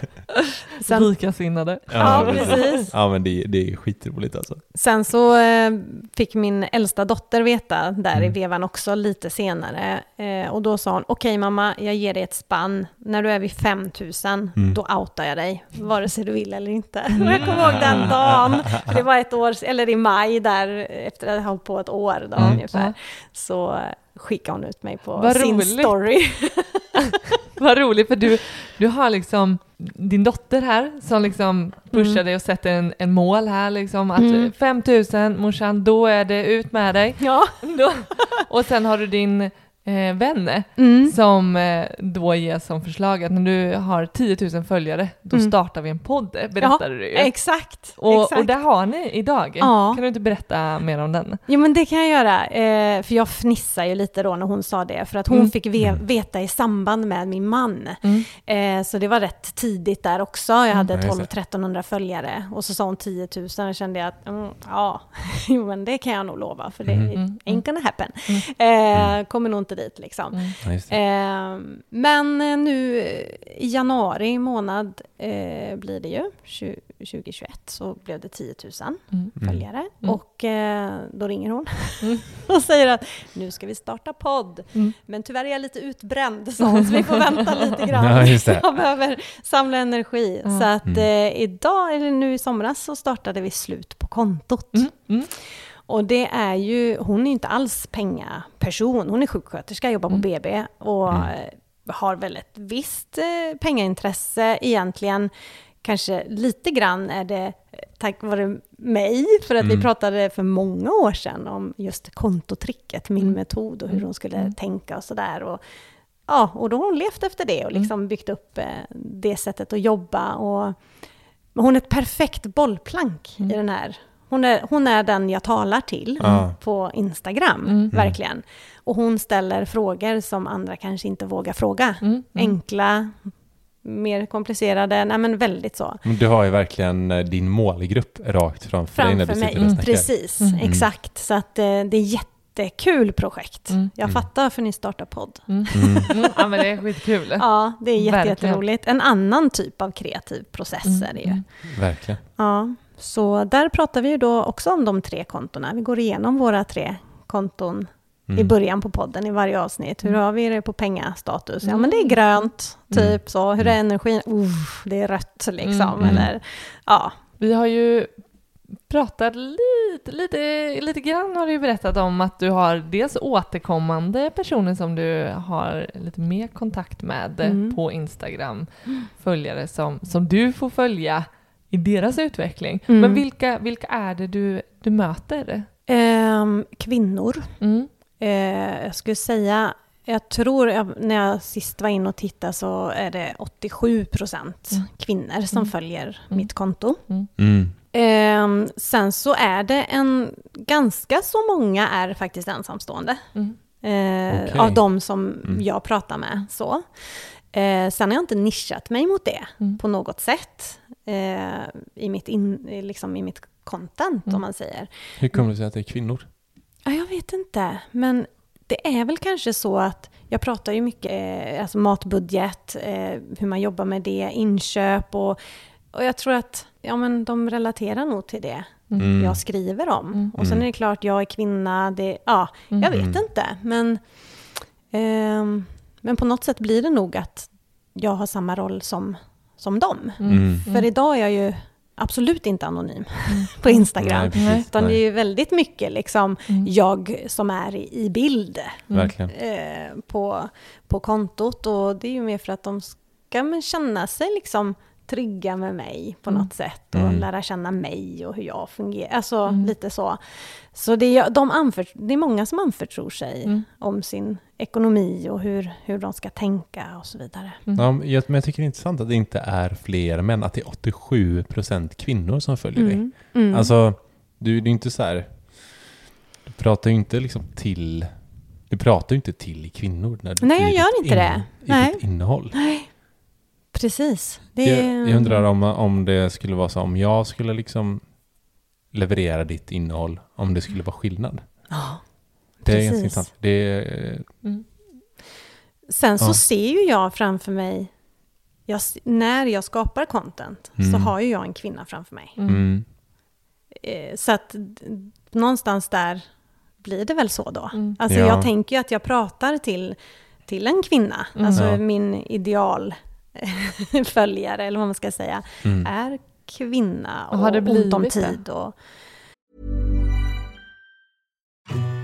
Sen, Likasinnade. Ja, precis. Ja, men det, det är skitroligt alltså. sen så eh, fick min äldsta dotter veta där i Mm. vevan också lite senare. Eh, och då sa hon, okej mamma, jag ger dig ett spann. När du är vid 5000, Mm. då outar jag dig, vare sig du vill eller inte. Och jag kommer ihåg den dagen, det var ett år, eller i maj där, efter att jag hållit på ett år då Mm. ungefär. Ja. Så skickade hon ut mig på Vad sin roligt. story. Vad roligt, för du, du har liksom din dotter här som liksom pushar Mm. dig och sätter en, en mål här liksom att Mm. 5000 morsan, då är det ut med dig. Ja. Då, och sen har du din eh, vän Mm. som eh, då ger som förslag att när du har 10 000 följare, då Mm. startar vi en podd, berättade du ju. Exakt. Och, exakt. och det har ni idag. Ja. Kan du inte berätta mer om den? Jo men det kan jag göra, eh, för jag fnissar ju lite då när hon sa det, för att hon Mm. fick ve- veta i samband med min man. Mm. Eh, så det var rätt tidigt där också, jag hade Ja, just det. 12-1300 följare och så sa hon 10 000 och kände jag att mm, ja, jo men det kan jag nog lova, för det Mm. ain't gonna happen. Eh, kommer nog inte dit liksom. Mm. Det. Eh, men nu i januari månad eh, blir det ju, 20, 2021, så blev det 10 000 Mm. följare. Mm. Och eh, då ringer hon Mm. och säger att nu ska vi starta podd. Mm. Men tyvärr är jag lite utbränd, hon, så vi får vänta lite grann. Ja. Jag behöver samla energi. Så att Mm. eh, idag, eller nu i somras, så startade vi slut på kontot. Mm. Mm. Och det är ju, hon är inte alls pengaperson, hon är sjuksköterska, jobbar på Mm. BB och Mm. eh, har väl ett visst eh, pengaintresse egentligen. Kanske lite grann är det eh, tack vare mig, för att vi Mm. pratade för många år sedan om just kontotricket, min Mm. metod och hur hon skulle Mm. tänka och sådär. Och, ja, och då har hon levt efter det och Mm. liksom byggt upp det sättet att jobba. Och, hon är ett perfekt bollplank Mm. i den här. Hon är, hon är den jag talar till Ja. på Instagram, Mm. verkligen. Och hon ställer frågor som andra kanske inte vågar fråga. Mm. Mm. Enkla, mer komplicerade, nej men väldigt så. Du har ju verkligen eh, din målgrupp rakt framför, dig när Framför du mig, sitter och mm, snackar. precis, Mm. exakt. Så att eh, det är jättekul projekt. Mm. Jag Mm. fattar varför ni startar podd. Mm. Mm. Mm. Ja men det är skitkul. Ja, det är jätte, jätteroligt. En annan typ av kreativ process Mm. är det ju. Mm. Verkligen. Ja, så där pratar vi ju då också om de tre kontona. Vi går igenom våra tre konton i Mm. början på podden i varje avsnitt. Hur Mm. har vi det på pengastatus? Ja, Mm. men det är grönt, typ Mm. så. Hur är energin? Uff, det är rött liksom. Mm. Eller, ja. Vi har ju pratat lite, lite, lite grann har du ju berättat om att du har dels återkommande personer som du har lite mer kontakt med Mm. på Instagram, följare som, som du får följa i deras utveckling. Mm. Men vilka, vilka är det du, du möter? Ehm, kvinnor. Mm. Eh, jag skulle säga, jag tror, jag, när jag sist var inne och tittade så är det 87 procent Mm. kvinnor som Mm. följer Mm. mitt konto. Mm. Ehm, sen så är det en, ganska så många är faktiskt ensamstående. Mm. Eh, Okej. Av de som Mm. jag pratar med. Så. Eh, sen har jag inte nischat mig mot det Mm. på något sätt. Eh, i, mitt in, i liksom i mitt content Mm. om man säger. Hur kommer det sig att det är kvinnor? Ja, jag vet inte, men det är väl kanske så att jag pratar ju mycket eh, alltså matbudget, eh, hur man jobbar med det, inköp och, och jag tror att ja, men de relaterar nog till det Mm. jag skriver om. Mm. Och sen Mm. är det klart, jag är kvinna, det, ja, Mm. jag vet Mm. inte. Men, ehm, men på något sätt blir det nog att jag har samma roll som, som dem. Mm. För idag är jag ju absolut inte anonym på Instagram. Nej, precis. Utan det är Nej. ju väldigt mycket liksom Mm. jag som är i, bild Verkligen. eh, på, på kontot. Och det är ju mer för att de ska men, känna sig liksom trygga med mig på Mm. något sätt. Och Mm. lära känna mig och hur jag fungerar. Alltså Mm. lite så. Så det är, de anför, det är många som anförtror sig Mm. om sin ekonomi och hur, hur de ska tänka och så vidare. Mm. Ja, men jag, men jag tycker det är intressant att det inte är fler män, att det är 87% kvinnor som följer dig. Mm. Mm. Alltså, du, det är inte så här... Du pratar ju inte liksom till... Du pratar ju inte till kvinnor. När du, Nej, jag gör ditt inte det. I Nej. ditt innehåll. Precis. Det Jag, är, jag undrar om, om det skulle vara så, om jag skulle liksom leverera ditt innehåll, om det skulle vara skillnad. Ja, Det är ganska Precis. intressant. Det är, Mm. Sen så Ja. ser ju jag framför mig, jag, när jag skapar content, så Mm. har ju jag en kvinna framför mig. Mm. mm, Eh, Så att någonstans där blir det väl så då. Mm. Alltså Ja. jag tänker ju att jag pratar till, till en kvinna, Mm. alltså Ja. min ideal följare, eller vad man ska säga, mm. är kvinna Och och har det ont om tid. Och,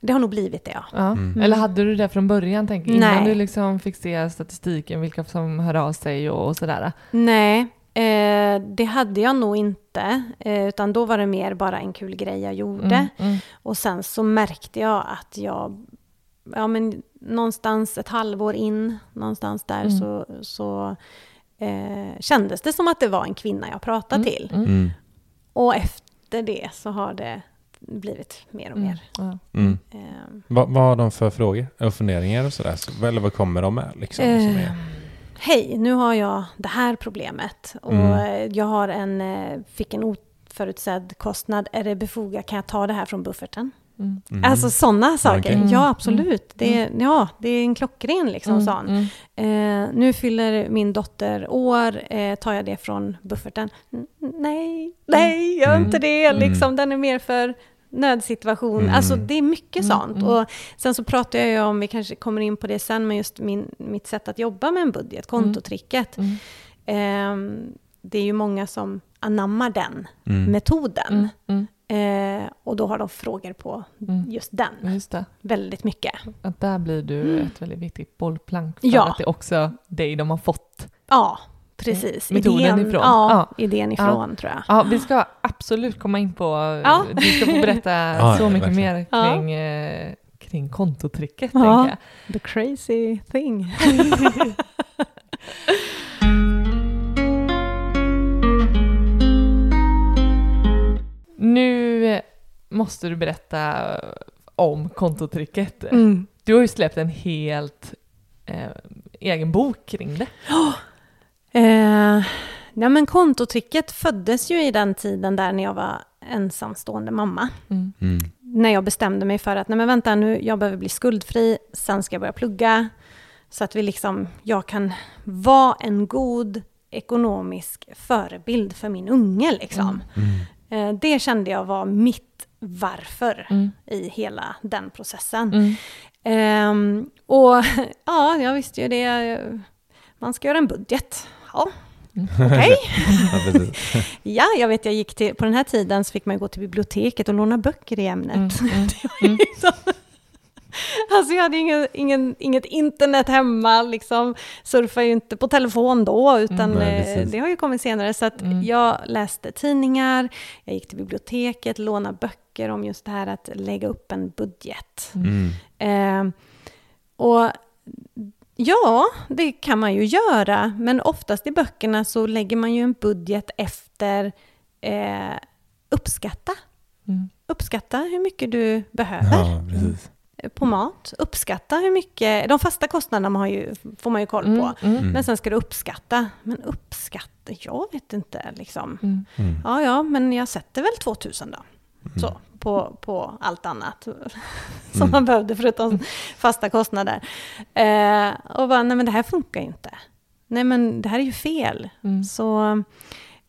Det har nog blivit det, ja. Ja. Mm. Eller hade du det från början, tänk, innan Nej. du liksom fick se statistiken, vilka som hör av sig och, och sådär? Nej, eh, det hade jag nog inte. Eh, utan då var det mer bara en kul grej jag gjorde. Mm, mm. Och sen så märkte jag att jag, ja men någonstans ett halvår in, någonstans där Mm. så, så eh, kändes det som att det var en kvinna jag pratade Mm, till. mm. Mm. Och efter det så har det blivit mer och Mm, mer. ja. Mm. Eh, Vad, vad har de för frågor och funderingar och sådär? Så, eller vad kommer de med? Liksom, som Eh, är? Hej, nu har jag det här problemet och Mm. eh, jag har en, eh, fick en oförutsedd kostnad. Är det befogat? Kan jag ta det här från bufferten? Mm. Mm. Alltså sådana saker. Okej. Ja, absolut. Det, är- ja, det är en klockren liksom Mm, sån. mm. Eh, nu fyller min dotter år, eh, tar jag det från bufferten? Mm, Nej, nej, gör Mm. inte det. Mm. Liksom, den är mer för nödsituation. Mm. Alltså det är mycket Mm, sånt. mm. Och sen så pratar jag ju om, vi kanske kommer in på det sen, men just min, mitt sätt att jobba med en budget, kontotricket. Mm. Ehm, det är ju många som anammar den Mm. metoden. Mm, Eh, och då har de frågor på Mm. just den. Just det. Väldigt mycket. Att där blir du Mm. ett väldigt viktigt bollplank för Ja. att det är också dig de har fått. Ja, precis. Metoden idén, ifrån. Ja, Ja. idén ifrån tror jag. Ja, vi ska absolut komma in på, Ja. du ska få berätta Ja, så ja, mycket verkligen. mer Ja. kring, eh, kring kontotricket. Ja. jag. The crazy thing. Nu måste du berätta om kontotricket. Mm. Du har ju släppt en helt eh, egen bok kring det. Eh, ja, men kontotricket föddes ju i den tiden där när jag var ensamstående mamma. Mm. Mm. När jag bestämde mig för att, nej men vänta nu, jag behöver bli skuldfri, sen ska jag börja plugga. Så att vi liksom, jag kan vara en god ekonomisk förebild för min unge liksom. Mm. Eh, det kände jag var mitt varför Mm. i hela den processen. Mm. Ehm, och ja, jag visste ju det. Man ska göra en budget. Ja, okej. Ja, precis. Ja, jag vet, jag gick till, på den här tiden så fick man gå till biblioteket och låna böcker i ämnet. Mm, mm, Det var ju liksom, alltså jag hade ingen, ingen, inget internet hemma, liksom surfade ju inte på telefon då, utan Mm, nej, eh, det har ju kommit senare. Så att Mm. jag läste tidningar, jag gick till biblioteket, lånade böcker om just det här att lägga upp en budget. Mm. Eh, och ja, det kan man ju göra, men oftast i böckerna så lägger man ju en budget efter eh, uppskatta. Mm. Uppskatta hur mycket du behöver Ja, precis. på mat. Uppskatta hur mycket, de fasta kostnaderna man har ju, får man ju koll på. Mm, mm, Mm. Men sen ska du uppskatta. Men uppskatta, jag vet inte liksom. mm. Mm. Ja, ja, men jag sätter väl 2000 då. Så, på, på allt annat som Mm. man behövde förutom fasta kostnader. Eh, och bara, nej men det här funkar ju inte. Nej men det här är ju fel. Mm. Så,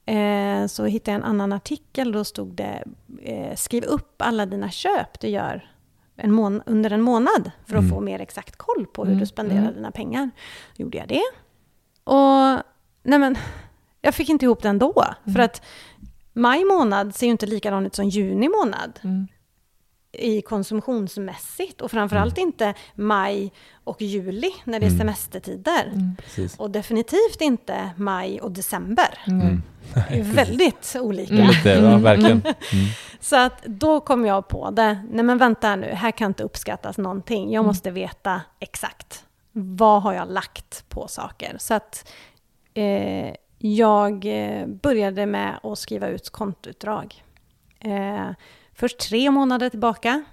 eh, så hittade jag en annan artikel, då stod det eh, skriv upp alla dina köp du gör en mån- under en månad för att Mm. få mer exakt koll på hur Mm, du spenderar mm. dina pengar. Gjorde jag det. Och nej men, jag fick inte ihop det ändå. Mm. För att maj månad ser ju inte likadan ut som juni månad Mm. i konsumtionsmässigt. Och framförallt inte maj och juli när det är Mm. semestertider. Mm. Och definitivt inte maj och december. Mm. Det är väldigt olika. Mm. Lite, ja, verkligen. Mm. Så att då kom jag på det. Nej men vänta nu, här kan inte uppskattas någonting. Jag Mm. måste veta exakt. Vad har jag lagt på saker? Så att eh, jag eh, började med att skriva ut kontoutdrag. Eh, först tre månader tillbaka.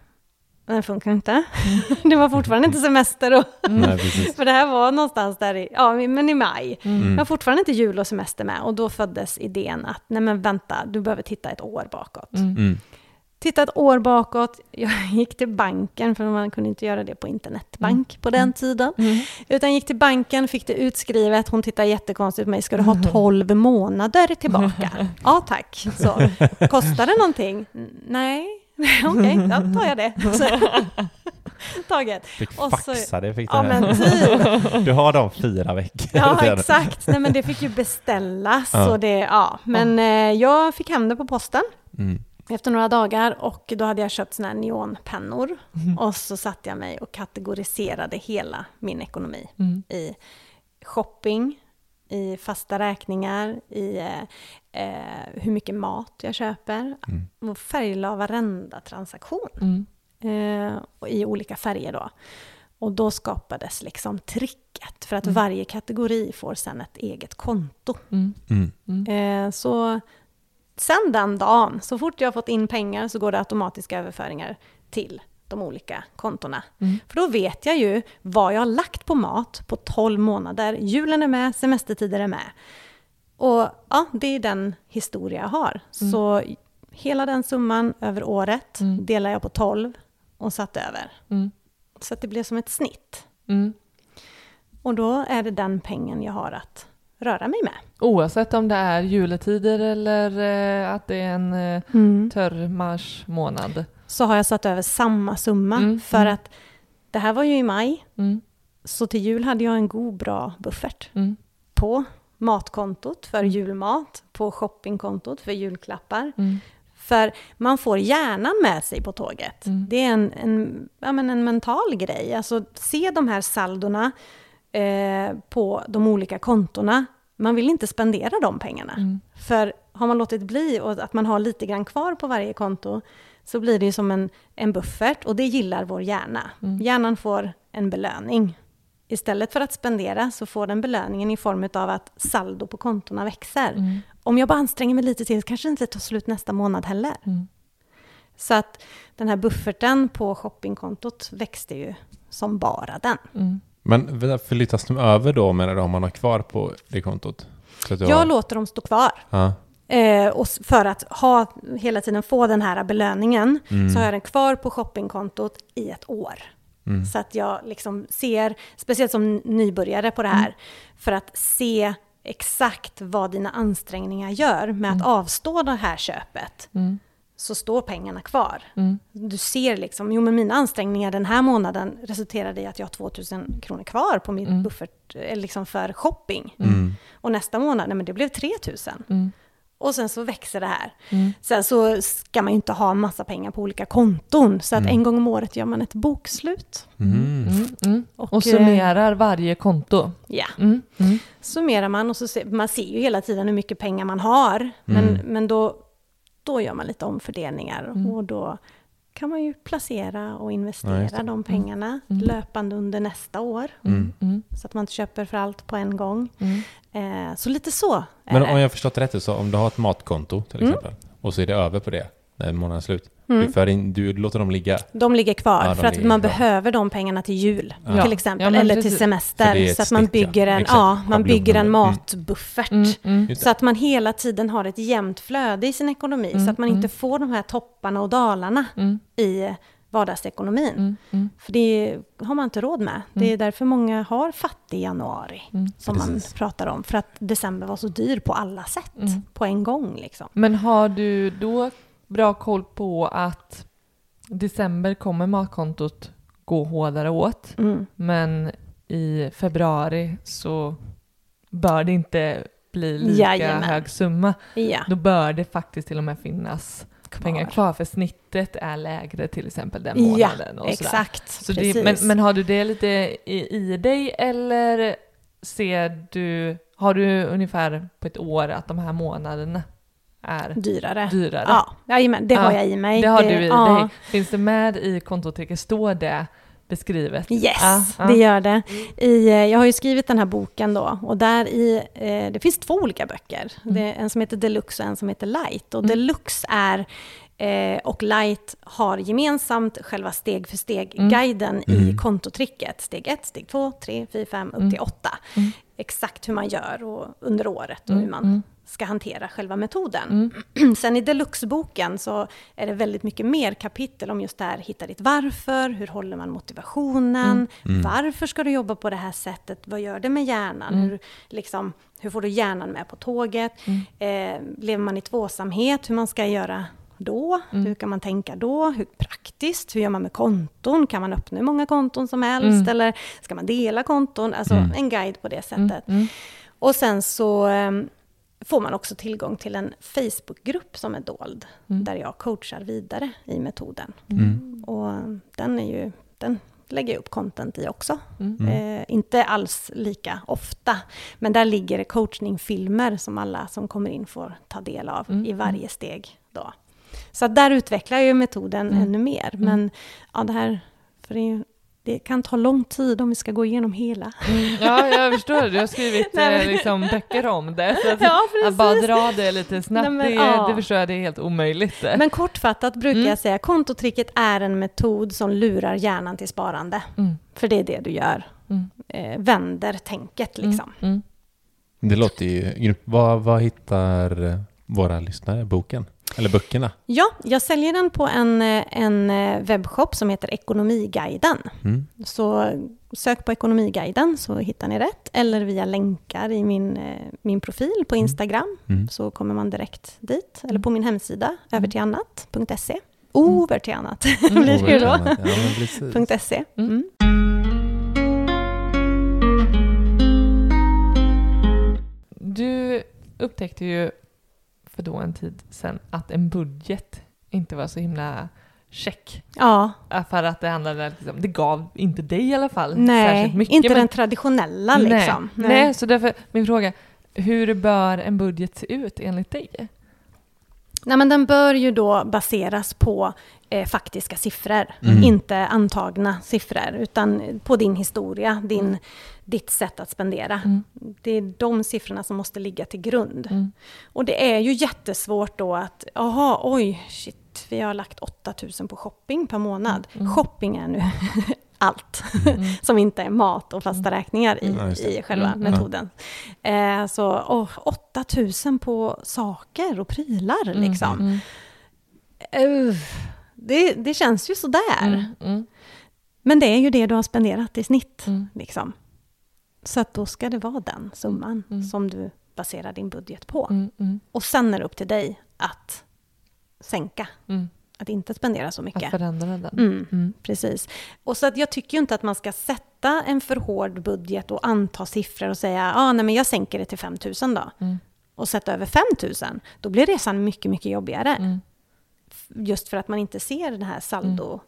den funkar inte. det var fortfarande inte semester då. Nej, precis. För det här var någonstans där i, ja, men i maj. Mm. Jag har fortfarande inte jul och semester med. Och då föddes idén att, nej men vänta, du behöver titta ett år bakåt. Mm. Titta ett år bakåt, jag gick till banken, för man kunde inte göra det på internetbank på den tiden. Utan gick till banken, fick det utskrivet, hon tittade jättekonstigt på mig, ska du ha 12 månader tillbaka? ja tack, så. Kostar det någonting? "N- Nej, okej, då tar jag det. Så, taget. Fick Och så- faxa det, fick du Ja men typ. Du har dem fyra veckor. Ja, exakt. Nej, men det fick ju beställas. Ja. Och det, ja. Men eh, jag fick hem det på posten Mm. Efter några dagar och då hade jag köpt såna här neonpennor. Mm. Och så satte jag mig och kategoriserade hela min ekonomi Mm. i shopping, i fasta räkningar, i eh, eh, hur mycket mat jag köper. Mm. Och färglade varenda transaktion Mm. eh, och i olika färger då. Och då skapades liksom tricket för att Mm. varje kategori får sen ett eget konto. Mm. Mm. Eh, så sen den dagen, så fort jag har fått in pengar så går det automatiska överföringar till de olika kontona. Mm. För då vet jag ju vad jag har lagt på mat på 12 månader. Julen är med, semestertider är med. Och ja, det är den historia jag har. Mm. Så hela den summan över året Mm. delar jag på 12 och satt över. Mm. Så att det blev som ett snitt. Mm. Och då är det den pengen jag har att röra mig med. Oavsett om det är juletider eller eh, att det är en eh, Mm. törr mars månad. Så har jag satt över samma summa. Mm, För mm. att det här var ju i maj. Mm. Så till jul hade jag en god bra buffert. Mm. På matkontot för julmat, på shoppingkontot för julklappar. Mm. För man får hjärnan med sig på tåget. Mm. Det är en, en, ja, men en mental grej. Alltså se de här saldorna eh, på de olika kontona. Man vill inte spendera de pengarna. Mm. För har man låtit bli och att man har lite grann kvar på varje konto så blir det ju som en, en buffert och det gillar vår hjärna. Mm. Hjärnan får en belöning. Istället för att spendera så får den belöningen i form av att saldo på kontona växer. Mm. Om jag bara anstränger mig lite till så kanske det inte tar slut nästa månad heller. Mm. Så att den här bufferten på shoppingkontot växte ju som bara den. Mm. Men flyttas de över då menar du om man har kvar på det kontot? Jag har... låter dem stå kvar. Ja. Eh, och för att ha, hela tiden få den här belöningen Mm. så har jag den kvar på shoppingkontot i ett år. Mm. Så att jag liksom ser, speciellt som nybörjare på det här, för att se exakt vad dina ansträngningar gör med att avstå det här köpet. Mm. Så står pengarna kvar. Mm. Du ser liksom, jo men mina ansträngningar den här månaden resulterade i att jag har 2000 kronor kvar på min Mm. buffert, eh, liksom för shopping. Mm. Och nästa månad, nej men det blev 3000. Mm. Och sen så växer det här. Mm. Sen så ska man ju inte ha en massa pengar på olika konton. Så att Mm. en gång om året gör man ett bokslut. Mm. Mm. Mm. Och, Och summerar varje konto. Ja, Mm. Mm. summerar man och så ser, man ser ju hela tiden hur mycket pengar man har. Men, Mm. men då, då gör man lite omfördelningar. Mm. Och då kan man ju placera och Ja, investera det. de pengarna Mm. löpande under nästa år. Mm. Mm. Så att man inte köper för allt på en gång. Mm. Eh, så lite så Men om jag har förstått rätt så om du har ett matkonto till Mm. exempel och så är det över på det när månaden är slut. Mm. Du, för in, du låter dem ligga. De ligger kvar Ja, de för att man kvar. behöver de pengarna till jul Ja. till exempel, Ja, eller till semester. ett Så att man bygger en, Exakt. ja, man bygger en. Mm. matbuffert. Mm. Mm. Så att man hela tiden har ett jämnt flöde i sin ekonomi, Mm, så att man mm. inte får de här topparna och dalarna Mm. i vardagsekonomin. Mm. Mm. För det har man inte råd med. Det är därför många har fattig januari, Mm. som Precis. man pratar om. För att december var så dyr på alla sätt, Mm. på en gång liksom. Men har du då bra koll på att december kommer matkontot gå hårdare åt, Mm. men i februari så bör det inte bli lika Jajamän. hög summa. Ja, Då bör det faktiskt till och med finnas kvar. pengar kvar, för snittet är lägre till exempel den Ja, månaden. och sådär. exakt. Så det, men, men har du det lite i, i dig eller ser du, har du ungefär på ett år att de här månaderna är dyrare. dyrare? Ja, jajamän, det Ja, har jag i mig. Det har du i ja. dig. Finns det med i kontotricket, står det beskrivet? Yes, Ja, ja. det gör det. I, eh, jag har ju skrivit den här boken då och där i, eh, det finns två olika böcker. Det är en som heter Deluxe och en som heter Light. Och Mm. Deluxe är Eh, och Light har gemensamt själva steg för Mm. steg-guiden i Mm. kontotricket. Steg 1, steg 2, 3, 4, 5, upp Mm. till 8. Mm. Exakt hur man gör och under året och Mm, hur man mm. Ska hantera själva metoden. Sen i deluxeboken så är det väldigt mycket mer kapitel om just det här, hitta ditt varför, hur håller man motivationen, Mm. Mm. varför ska du jobba på det här sättet, vad gör det med hjärnan, Mm. hur, liksom, hur får du hjärnan med på tåget, Mm. eh, lever man i tvåsamhet, hur man ska göra då, Mm. hur kan man tänka då, hur praktiskt, hur gör man med konton, kan man öppna hur många konton som helst, Mm. eller ska man dela konton, alltså Mm. en guide på det Mm, sättet. mm. Och sen så ehm, får man också tillgång till en Facebookgrupp som är dold, Mm. där jag coachar vidare i metoden. Mm. Och den är ju, den lägger jag upp content i också. Mm. Eh, inte alls lika ofta, men där ligger det coachningfilmer som alla som kommer in får ta del av Mm, i varje steg. Då. Så där utvecklar jag ju metoden Mm. ännu mer. Mm. Men ja, det här, för det, är ju- det kan ta lång tid om vi ska gå igenom hela. Mm, ja, jag förstår. Du har skrivit Nej, eh, men- liksom, böcker om det. Så att, Ja, att bara dra det lite snabbt, Nej, men, det, ja. det förstår jag, det är helt omöjligt. Men kortfattat brukar Mm. jag säga kontotricket är en metod som lurar hjärnan till sparande. Mm. För det är det du gör. Mm. Eh, vänder tänket liksom. Mm. Det låter ju grymt. Vad, vad hittar våra lyssnare boken? Eller böckerna? Ja, jag säljer den på en, en eh, webbshop som heter Ekonomiguiden. Mm. Så sök på Ekonomiguiden så hittar ni rätt. Eller via länkar i min, eh, min profil på Instagram. Mm. Så kommer man direkt dit. Eller på min hemsida, över till annat.se. Over till annat Mm. blir det ju då. Ja. .se. Mm. Du upptäckte ju för då en tid sedan att en budget inte var så himla check. Ja, För att det handlade, liksom, det gav inte dig i alla fall nej, särskilt mycket. inte men- den traditionella liksom. Nej. Nej, så därför min fråga, hur bör en budget se ut enligt dig? Nej, men den bör ju då baseras på eh, faktiska siffror, Mm. inte antagna siffror, utan på din historia, din, ditt sätt att spendera. Mm. Det är de siffrorna som måste ligga till grund. Mm. Och det är ju jättesvårt då att, jaha, oj, shit, vi har lagt 8000 på shopping per månad. Mm. Shopping är nu allt Mm. som inte är mat och fasta räkningar i, Ja, i själva Mm. metoden. Eh, så åh, 8000 på saker och prylar Mm. liksom. Mm. Uh, det, det känns ju sådär. Mm. Mm. Men det är ju det du har spenderat i snitt. Mm. Liksom. Så att då ska det vara den summan Mm. som du baserar din budget på. Mm. Mm. Och sen är det upp till dig att sänka. Mm. Att inte spendera så Att mycket. förändra den. Mm, Mm. Precis. Och så att jag tycker ju inte att man ska sätta en för hård budget och anta siffror och säga ah, nej men jag sänker det till 5 000 då. Mm. Och sätta över 5 000. Då blir resan mycket, mycket jobbigare. Mm. Just för att man inte ser det här saldo.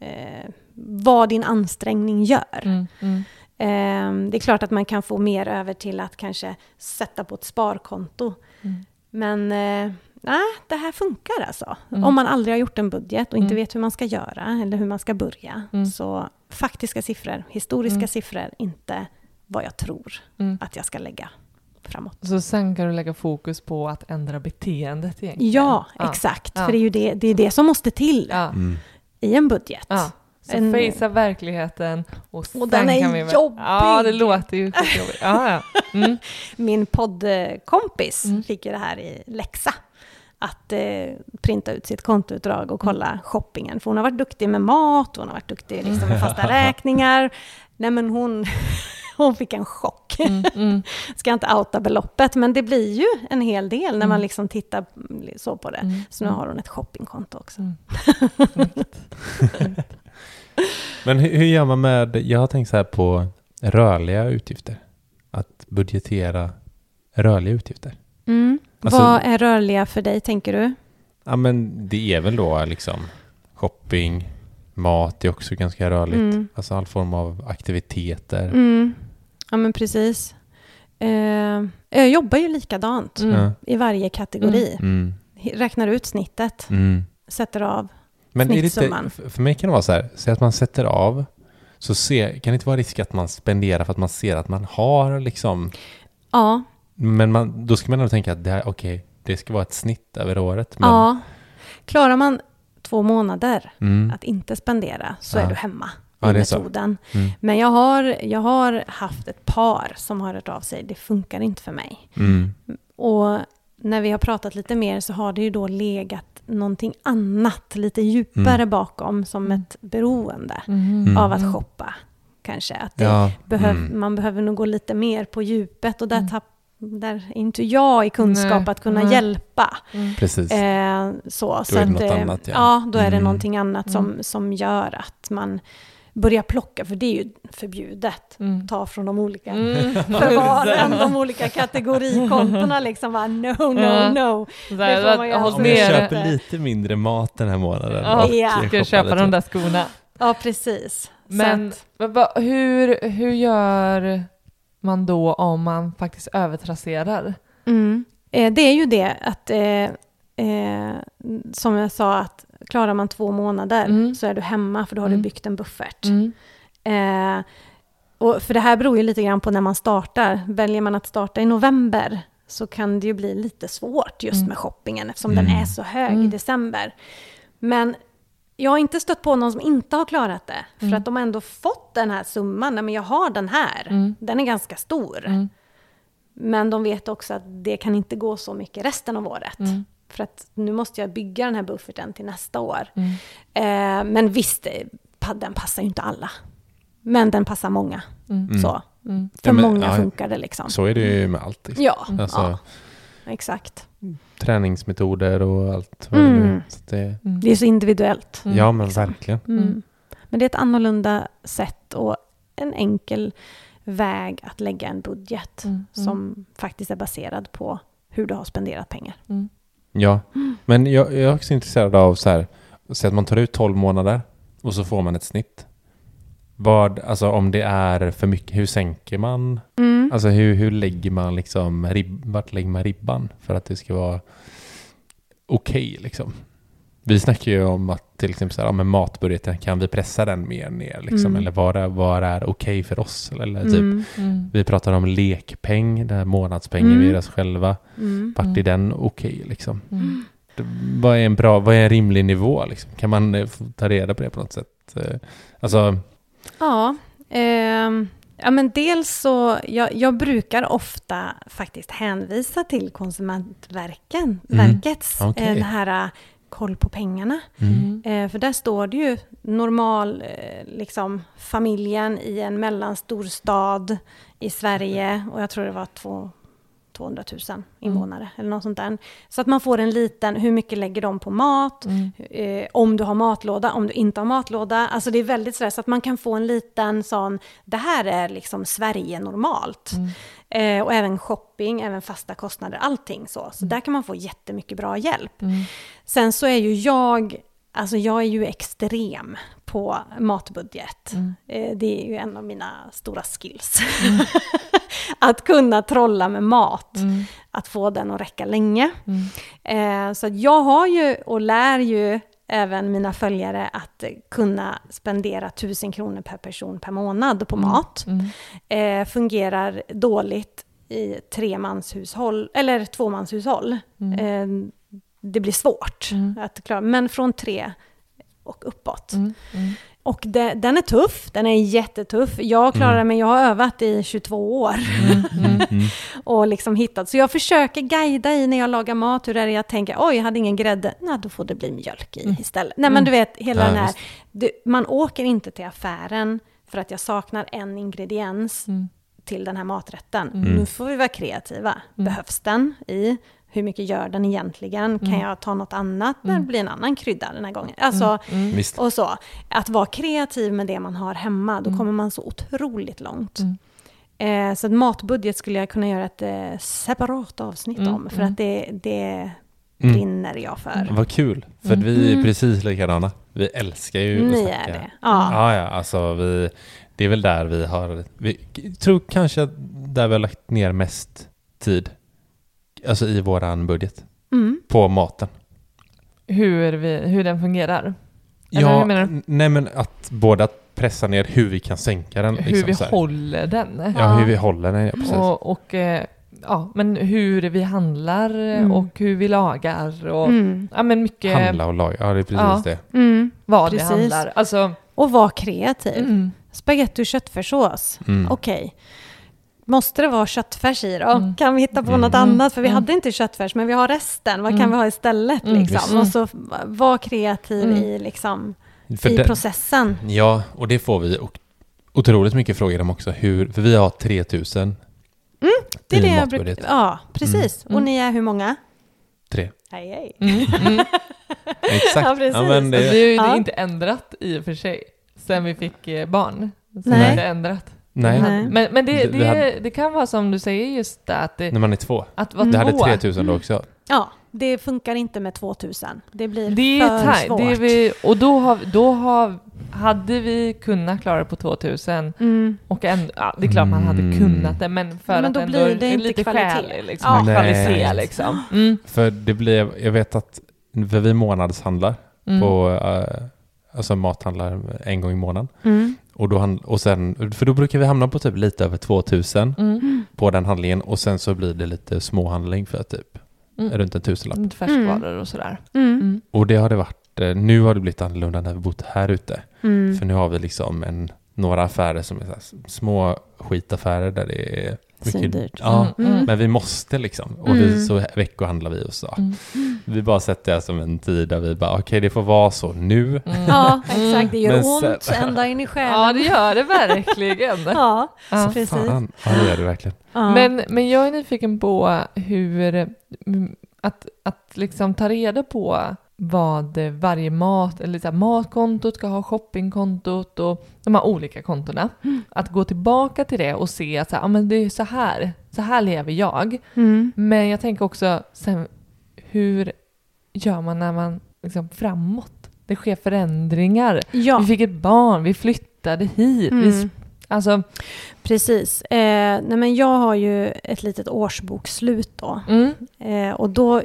Eh, vad din ansträngning gör. Mm. Mm. Eh, det är klart att man kan få mer över till att kanske sätta på ett sparkonto. Mm. Men eh, nej, det här funkar alltså. Mm. Om man aldrig har gjort en budget och inte Mm. vet hur man ska göra eller hur man ska börja. Mm. Så faktiska siffror, historiska Mm. siffror, inte vad jag tror Mm. att jag ska lägga framåt. Så sen kan du lägga fokus på att ändra beteendet egentligen? Ja, Ja. exakt. Ja. För det är ju det, det, är det som måste till. Mm. i en budget. Så En- facea verkligheten och sen den är kan vi... jobbig. Ja, det låter ju skitjobbigt. Ja, ja. Mm. Min poddkompis Mm. fick ju det här i läxa. Att eh, printa ut sitt kontoutdrag och kolla Mm. shoppingen. För hon har varit duktig med mat, hon har varit duktig liksom, med fasta räkningar. Nej men hon, hon fick en chock. Mm. Mm. Ska inte outa beloppet, men det blir ju en hel del när Mm. man liksom tittar så på det. Mm. Så nu har hon ett shoppingkonto också. Mm. Men hur, hur gör man med, jag har tänkt så här på rörliga utgifter. Att budgetera rörliga utgifter. Mm. Alltså- Vad är rörliga för dig, tänker du? Ja men det är väl då liksom shopping, mat är också ganska rörligt. Mm. Alltså all form av aktiviteter. Mm. Ja, men precis. Eh, jag jobbar ju likadant Mm. I varje kategori. Mm. Räknar ut snittet, Mm. sätter av. Men är det Snittsumman. inte, för mig kan det vara så här, säg att man sätter av, så se, kan det inte vara risk att man spenderar för att man ser att man har liksom, Ja, men man, då ska man ändå tänka att det här, okej, det ska vara ett snitt över året. Men, ja. Klarar man två månader Mm. att inte spendera så Ja. är du hemma Ja, i metoden. Mm. Men jag har, jag har haft ett par som har hört av sig. Det funkar inte för mig. Mm. Och när vi har pratat lite mer så har det ju då legat någonting annat lite djupare Mm. bakom som ett beroende Mm. av att shoppa. Kanske att det Ja, behöv, mm. man behöver nog gå lite mer på djupet och där, tapp, där är inte jag i kunskap Nej, att kunna nej. hjälpa. Precis. Eh, så, så är det att, något eh, annat, ja. ja. då är det Mm. någonting annat som, som gör att man börjar plocka, för det är ju förbjudet. Mm. Ta från de olika Mm. förvaren, de olika kategorikontona liksom. Bara, no, no, Ja. no. Så Det får man göra. Om jag köper lite mindre mat den här månaden Ja, och Ja. ska jag köpa lite. de där skorna. Ja, precis. Men Så att, hur, hur gör man då om man faktiskt övertrasserar? mm. eh, det är ju det att, eh, eh, som jag sa, att klarar man två månader Mm. så är du hemma, för då har Mm. du byggt en buffert. Mm. Eh, och för det här beror ju lite grann på när man startar. Väljer man att starta i november så kan det ju bli lite svårt just Mm. med shoppingen eftersom Mm. den är så hög i Mm. december. Men jag har inte stött på någon som inte har klarat det. För Mm. att de har ändå fått den här summan. Nej, men jag har den här. Mm. Den är ganska stor. Mm. Men de vet också att det kan inte gå så mycket resten av året. Mm. För att nu måste jag bygga den här bufferten till nästa år. Mm. Eh, men visst, eh, den passar ju inte alla. Men den passar många. Mm. Så. Mm. För Ja, men, många ja, funkar det liksom. Så är det ju med allt. Liksom. Ja, Alltså, ja, exakt. Träningsmetoder och allt. vad det nu. Mm. Så det, Mm. Det är så individuellt. Mm. ja, men liksom. verkligen. Mm. Mm. Men det är ett annorlunda sätt och en enkel väg att lägga en budget Mm. Mm. som faktiskt är baserad på hur du har spenderat pengar. Mm. Ja, men jag, jag är också intresserad av så här, så att man tar ut 12 månader och så får man ett snitt. Vad, alltså om det är för mycket, hur sänker man? Mm. Alltså hur, hur lägger man liksom, rib, vart lägger man ribban för att det ska vara okej liksom? Vi snackar ju om att till exempel så här, ja, med matbudgeten, kan vi pressa den mer ner liksom? Mm. Eller vad är, vad är okej för oss? Eller typ, Mm. Mm. vi pratar om lekpeng, den här månadspengen Mm. vi ger oss själva. Mm. Vart Mm. är den okej liksom? Mm. Vad är en bra, vad är en rimlig nivå liksom? Kan man eh, ta reda på det på något sätt? Eh, Alltså, Ja, ehm, ja men dels så, jag, jag brukar ofta faktiskt hänvisa till Konsumentverken, Mm. Okej. eh, det här eh, koll på pengarna. mm. Eh, för där står det ju normal, eh, liksom familjen i en mellanstor stad i Sverige och jag tror det var två, 200 000 invånare eller något sånt där. Så att man får en liten, hur mycket lägger de på mat? Mm. eh, om du har matlåda, om du inte har matlåda. Alltså det är väldigt sådär så att man kan få en liten sån, det här är liksom Sverige normalt. Mm. Eh, och även shopping, även fasta kostnader, allting så. Så där kan man få jättemycket bra hjälp. Mm. Sen så är ju jag, alltså jag är ju extrem på matbudget. Mm. Eh, det är ju en av mina stora skills. att kunna trolla med mat, Mm. att få den att räcka länge. Mm. Eh, så jag har ju och lär ju även mina följare att kunna spendera 1000 kronor per person per månad på Mm. mat. Mm. Eh, fungerar dåligt i tremanshushåll, eller tvåmanshushåll. Mm. Det blir svårt Mm. att klara, men från tre och uppåt. Mm. Mm. Och det, den är tuff, den är jättetuff. Jag klarar Mm. mig, jag har övat i 22 år Mm. Mm. och liksom hittat. Så jag försöker guida i när jag lagar mat, hur är det jag tänker, oj, jag hade ingen grädde, nej då får det bli mjölk i Mm. istället. Nej men du vet, hela Ja, den här, du, man åker inte till affären för att jag saknar en ingrediens Mm. till den här maträtten. Mm. Nu får vi vara kreativa. Mm. Behövs den i? Hur mycket gör den egentligen? Kan Mm. jag ta något annat? Det Mm. blir en annan krydda den här gången. Alltså, Mm. Visst. och så. Att vara kreativ med det man har hemma, då Mm. kommer man så otroligt långt. Mm. Eh, så att matbudget skulle jag kunna göra ett eh, separat avsnitt Mm, om, för mm. att det, det Mm. brinner jag för. Vad kul, för att Mm. vi är Mm. precis likadana. Vi älskar ju att Ni snacka. är det. Ja. Ja, ja, alltså vi, det är väl där vi har, vi tror kanske att där vi har lagt ner mest tid, alltså i våran budget, Mm. på maten. Hur, vi, hur den fungerar? Eller Ja, hur menar du? nej men att både att pressa ner hur vi kan sänka den. Hur liksom vi så här. håller den? Ja, hur vi håller den, ja precis. Och, och eh, ja, men hur vi handlar Mm. och hur vi lagar och Mm. ja, men mycket Handla och laga, ja det är precis Ja. det. Mm, vad precis. vi handlar. Alltså, Och var kreativ. mm, Spagetti och köttfärssås. Mm. Okej. Måste det vara köttfärs i då? Mm. Kan vi hitta på Mm. något annat? För vi Mm. hade inte köttfärs, men vi har resten. Vad kan Mm. vi ha istället? Mm. Liksom? Och så var kreativ Mm. i, liksom, För i det- processen. Ja, och det får vi och otroligt mycket frågor om också. Hur, för vi har 3000 Det är i det jag matbudget. brukar... Ja, precis. Mm. Och ni är hur många? Tre. Hej, hej. mm, mm. Exakt. Ja, precis. men Det det, är ju Ja. inte ändrat i och för sig sen vi fick eh, barn. Så Nej. det är inte ändrat. Nej, Nej. Men, men det, Det- det, hade- det kan vara som du säger just det, att, det, när man är två. att vara Det hade två. 3000 då också. Ja, det funkar inte med 2000. Det blir Det är för svårt. Det är vi, och då, har, då har, hade vi kunnat klara det på 2000 Mm. och ändå, ja, det är klart man hade Mm. kunnat det, men för Men att då ändå blir det är inte lite kvalitet. skälig liksom. Ja. Nej. Kvalitet liksom. Mm. För det blev, jag vet att för vi månadshandlar Mm. på, eh, alltså mathandlar en gång i månaden. Mm. Och, då, hand- och sen, för då brukar vi hamna på typ lite över 2000 Mm. på den handlingen och sen så blir det lite småhandling för typ Mm. runt en tusenlapp. Lite färskvaror och sådär. Mm. Mm. Och det har det varit, eh, nu har det blivit annorlunda när vi bott här ute. Mm. För nu har vi liksom en, några affärer som är så här små skitaffärer där det är. Svindyrt. Ja, Mm. Mm. men vi måste liksom. Och vi, Mm. så veckohandlar vi och så. Mm. Vi bara sätter det som en tid där vi bara, okej det får vara så nu. Mm. Ja, exakt. Det gör Men ont sen- ända in i själen. Ja, det gör det verkligen. Ja, Ja. precis. Fan, ja det gör det verkligen. Ja. Men, men jag är nyfiken på hur, att, att liksom ta reda på vad varje mat, eller så här, matkontot ska ha, shoppingkontot och de här olika kontona. Att gå tillbaka till det och se att så här, men det är så här, så här lever jag. Mm. Men jag tänker också sen, hur gör man när man liksom framåt? Det sker förändringar. Ja, Vi fick ett barn, vi flyttade hit. Vi, Mm. sp- alltså, precis. Eh, nej men jag har ju ett litet årsbokslut då. mm, Eh, och då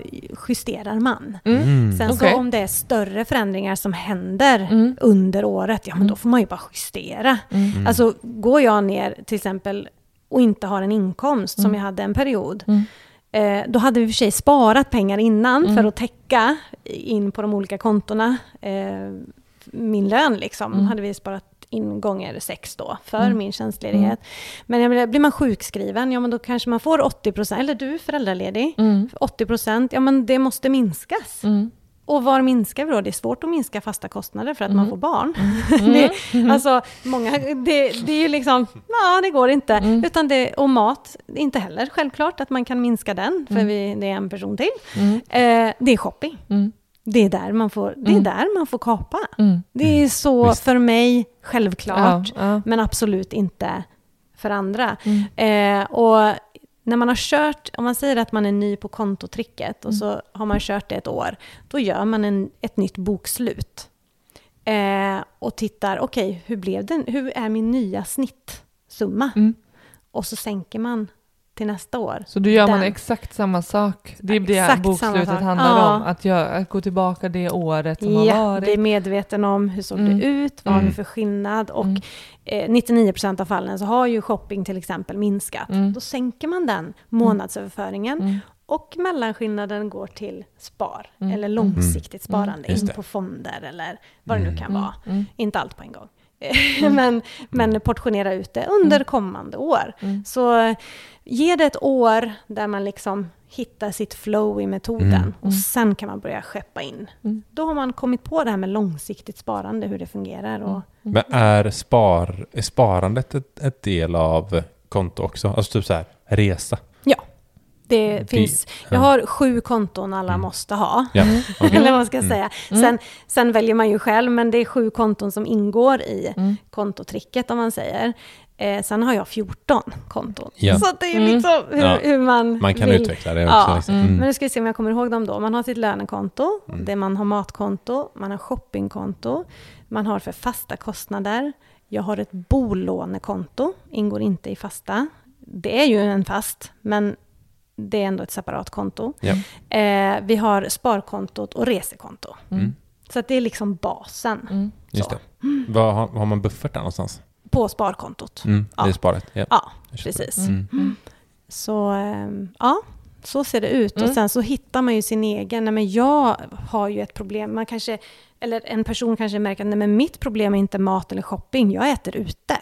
justerar man. mm, Mm. Sen Okej. så om det är större förändringar som händer mm, under året, ja men Mm. då får man ju bara justera. mm. Alltså går jag ner till exempel och inte har en inkomst som jag hade en period, mm, eh, då hade vi för sig sparat pengar innan Mm. för att täcka in på de olika kontona eh, min lön liksom. Mm. hade vi sparat in gånger sex då för Mm. min tjänstledighet. Men jag menar, blir man sjukskriven, ja men då kanske man får 80% eller du föräldraledig, mm, 80 ja men det måste minskas. mm. Och var minskar vi då? Det är svårt att minska fasta kostnader för att man Mm. får barn. Mm. det, alltså, många, det, det är ju liksom, ja det går inte. Mm. Utan det, och mat, inte heller självklart att man kan minska den, för Mm. vi, det är en person till. Mm. Eh, det är shopping. Mm. Det är där man får, det är Mm. där man får kapa. Mm. Det är så Visst. för mig självklart, Ja, ja. men absolut inte för andra. Mm. Eh, och när man har kört, om man säger att man är ny på kontotricket och Mm. så har man kört det ett år, då gör man en, ett nytt bokslut. Eh, och tittar, okej, hur blev den? Hur är min nya snittsumma? Mm. Och så sänker man till nästa år. Så då gör man Den. exakt samma sak. Det är det Exakt samma bokslutet handlar Ja. om. Att, göra, att gå tillbaka det året som har Ja, varit. bli medveten om hur såg Mm. det ut, vad har vi Mm. för skillnad och Mm. eh, 99% av fallen så har ju shopping till exempel minskat. Mm. Då sänker man den månadsöverföringen Mm. och mellanskillnaden går till spar Mm. eller långsiktigt Mm. sparande in det. på fonder eller vad det nu kan Mm. vara. Mm. Inte allt på en gång. men, men portionera ut det under Mm. kommande år. Mm. Så ge det ett år där man liksom hittar sitt flow i metoden Mm. och sen kan man börja skeppa in. Mm. Då har man kommit på det här med långsiktigt sparande, hur det fungerar. Och, Men är, spar, är sparandet ett, ett del av konto också? Alltså typ så här, resa? ja, det, Det- finns. Jag ja. har sju konton alla Mm. måste ha. Ja, okej. Eller vad man ska Mm. säga. Mm. Sen, sen väljer man ju själv, men det är sju konton som ingår i Mm. kontotricket om man säger. Eh, sen har jag 14 konton. Ja. Så det är Mm. liksom hur, Ja. hur man Man kan vill. utveckla det också. Ja. Liksom. Mm. Mm. Men nu ska vi se om jag kommer ihåg dem då. Man har sitt lönekonto, Mm. det man har matkonto, man har shoppingkonto, man har för fasta kostnader. Jag har ett bolånekonto, ingår inte i fasta. Det är ju en fast, men det är ändå ett separat konto. Ja. Eh, vi har sparkontot och resekonto. Mm. Så att det är liksom basen Mm. Just Så. det. Vad har, har man buffert där någonstans? på sparkontot. Mm. Ja. Det är sparet? Ja. Ja, precis. Mm. Mm. så ehm, ja, så ser det ut. Mm. Och sen så hittar man ju sin egen, nej men jag har ju ett problem, man kanske, eller en person kanske märker att nej men mitt problem är inte mat eller shopping, jag äter ute.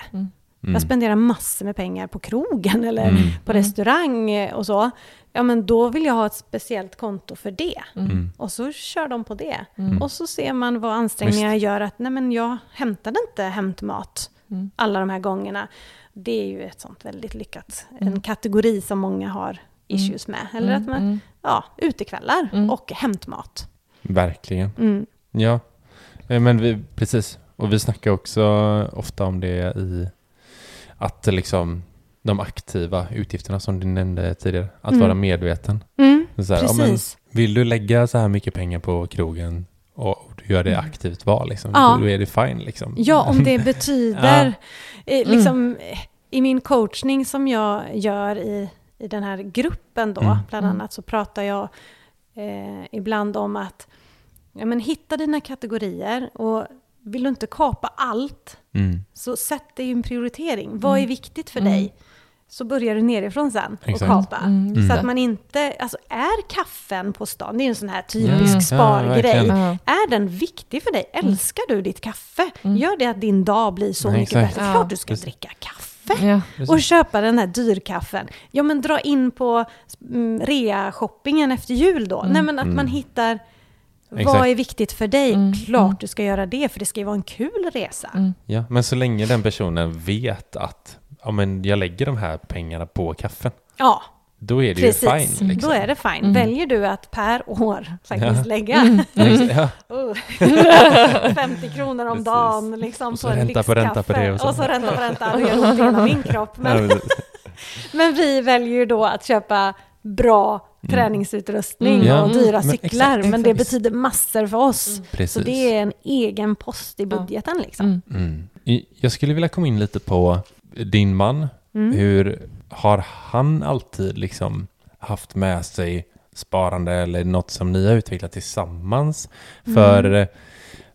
Mm. Jag spenderar massor med pengar på krogen eller Mm. på restaurang eh, och så. Ja men då vill jag ha ett speciellt konto för det. Mm. Och så kör de på det. Mm. Och så ser man vad ansträngningar gör att nej men jag hämtade inte hämtmat Mm. alla de här gångerna. Det är ju ett sånt väldigt lyckat, Mm. en kategori som många har issues med. Eller Mm, att man, mm. ja, utekvällar Mm. och hämtmat. Verkligen. Mm. Ja, Eh, men vi, precis. Och vi snackar också ofta om det i att liksom de aktiva utgifterna som du nämnde tidigare, att Mm. vara medveten. Mm, Så här, ja, precis. vill du lägga så här mycket pengar på krogen och du gör det aktivt val, liksom, Mm. Ja. då är det fine. Liksom. Ja, om det betyder, Ja. eh, liksom, i min coachning som jag gör i, i den här gruppen då, Mm. bland annat, så pratar jag eh, ibland om att ja, men hitta dina kategorier och vill du inte kapa allt, Mm. så sätt dig en prioritering. Vad är Mm. viktigt för Mm. dig? Så börjar du nerifrån sen och Exakt. kapa. Mm, just Så att man inte, alltså är kaffen på stan, det är en sån här typisk spargrej. Ja. Är den viktig för dig? Älskar du ditt kaffe? Mm. Gör det att din dag blir så Nej, mycket exakt. bättre. Ja. Klart du ska Precis. dricka kaffe. Ja. Och köpa den här dyrkaffen. Ja men dra in på mm, rea-shoppingen efter jul då. Mm. Nej men att man Mm. hittar Exakt. vad är viktigt för dig? Mm. Klart Mm. du ska göra det för det ska ju vara en kul resa. Mm. Ja, men så länge den personen vet att ja, men jag lägger de här pengarna på kaffen, Ja, då är det precis. ju fine. Liksom. Då är det fine. Mm. Väljer du att per år faktiskt Ja. lägga Exakt, ja. Oh. 50 kronor om Precis. dagen liksom, Och så på en ränta på ränta på det och så. Och så ränta på ränta. Det gör ont hela min kropp. Men, men vi väljer ju då att köpa bra träningsutrustning Mm. Ja, och dyra men cyklar. exakt, men det exakt. betyder massor för oss. Precis. Så det är en egen post i budgeten liksom. Mm. Mm. Jag skulle vilja komma in lite på din man. Mm. Hur har han alltid liksom haft med sig sparande eller något som ni har utvecklat tillsammans? För Mm. eh,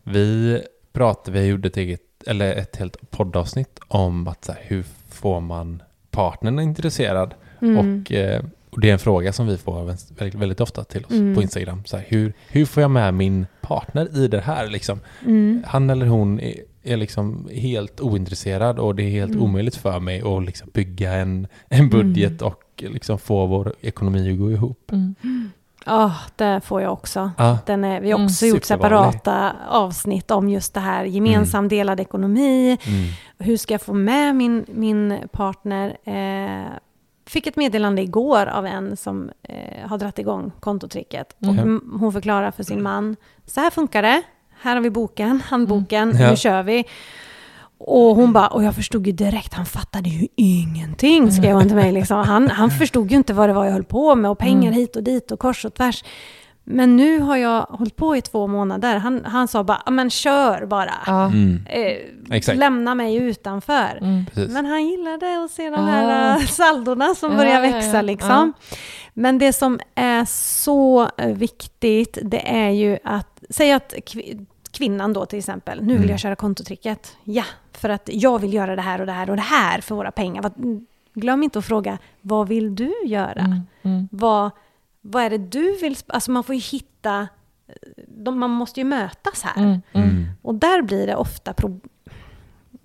vi pratade, vi gjorde ett eget, eller ett helt poddavsnitt om att så här, hur får man partnern intresserad? Mm. Och, eh, och det är en fråga som vi får väldigt, väldigt ofta till oss Mm. på Instagram. Så här, hur, hur får jag med min partner i det här? Liksom? Mm. Han eller hon är, är liksom helt ointresserad och det är helt Mm. omöjligt för mig att liksom bygga en, en budget och liksom få vår ekonomi att gå ihop. Mm. Ja, det får jag också. Ja, Den är, vi har Mm. också gjort Supervanlig. separata avsnitt om just det här gemensam delad ekonomi. mm, Hur ska jag få med min, min partner? Eh, fick ett meddelande igår av en som eh, har dratt igång kontotricket. Och Mhm. m- hon förklarar för sin man, så här funkar det. Här har vi boken, handboken, Mm. Ja. nu kör vi. Och hon bara, och jag förstod ju direkt, han fattade ju ingenting, skrev han till mig. Liksom. Han, han förstod ju inte vad det var jag höll på med och pengar Mm. hit och dit och kors och tvärs. Men nu har jag hållit på i två månader. Han, han sa bara, "Ja, men kör bara. Ja. mm, Eh, lämna mig utanför. Mm. Men han gillade att se de Ah. här äh, saldorna som Ja, börjar ja, växa ja. liksom. Men det som är så eh, viktigt, det är ju att, säg att kv- kvinnan då till exempel, nu vill Mm. jag köra kontotricket. Ja, för att jag vill göra det här och det här och det här för våra pengar. Glöm inte att fråga, vad vill du göra? Mm. Mm. Vad, vad är det du vill, alltså man får ju hitta, eh, de, man måste ju mötas här. Mm. Mm. Mm, Och där blir det ofta, pro-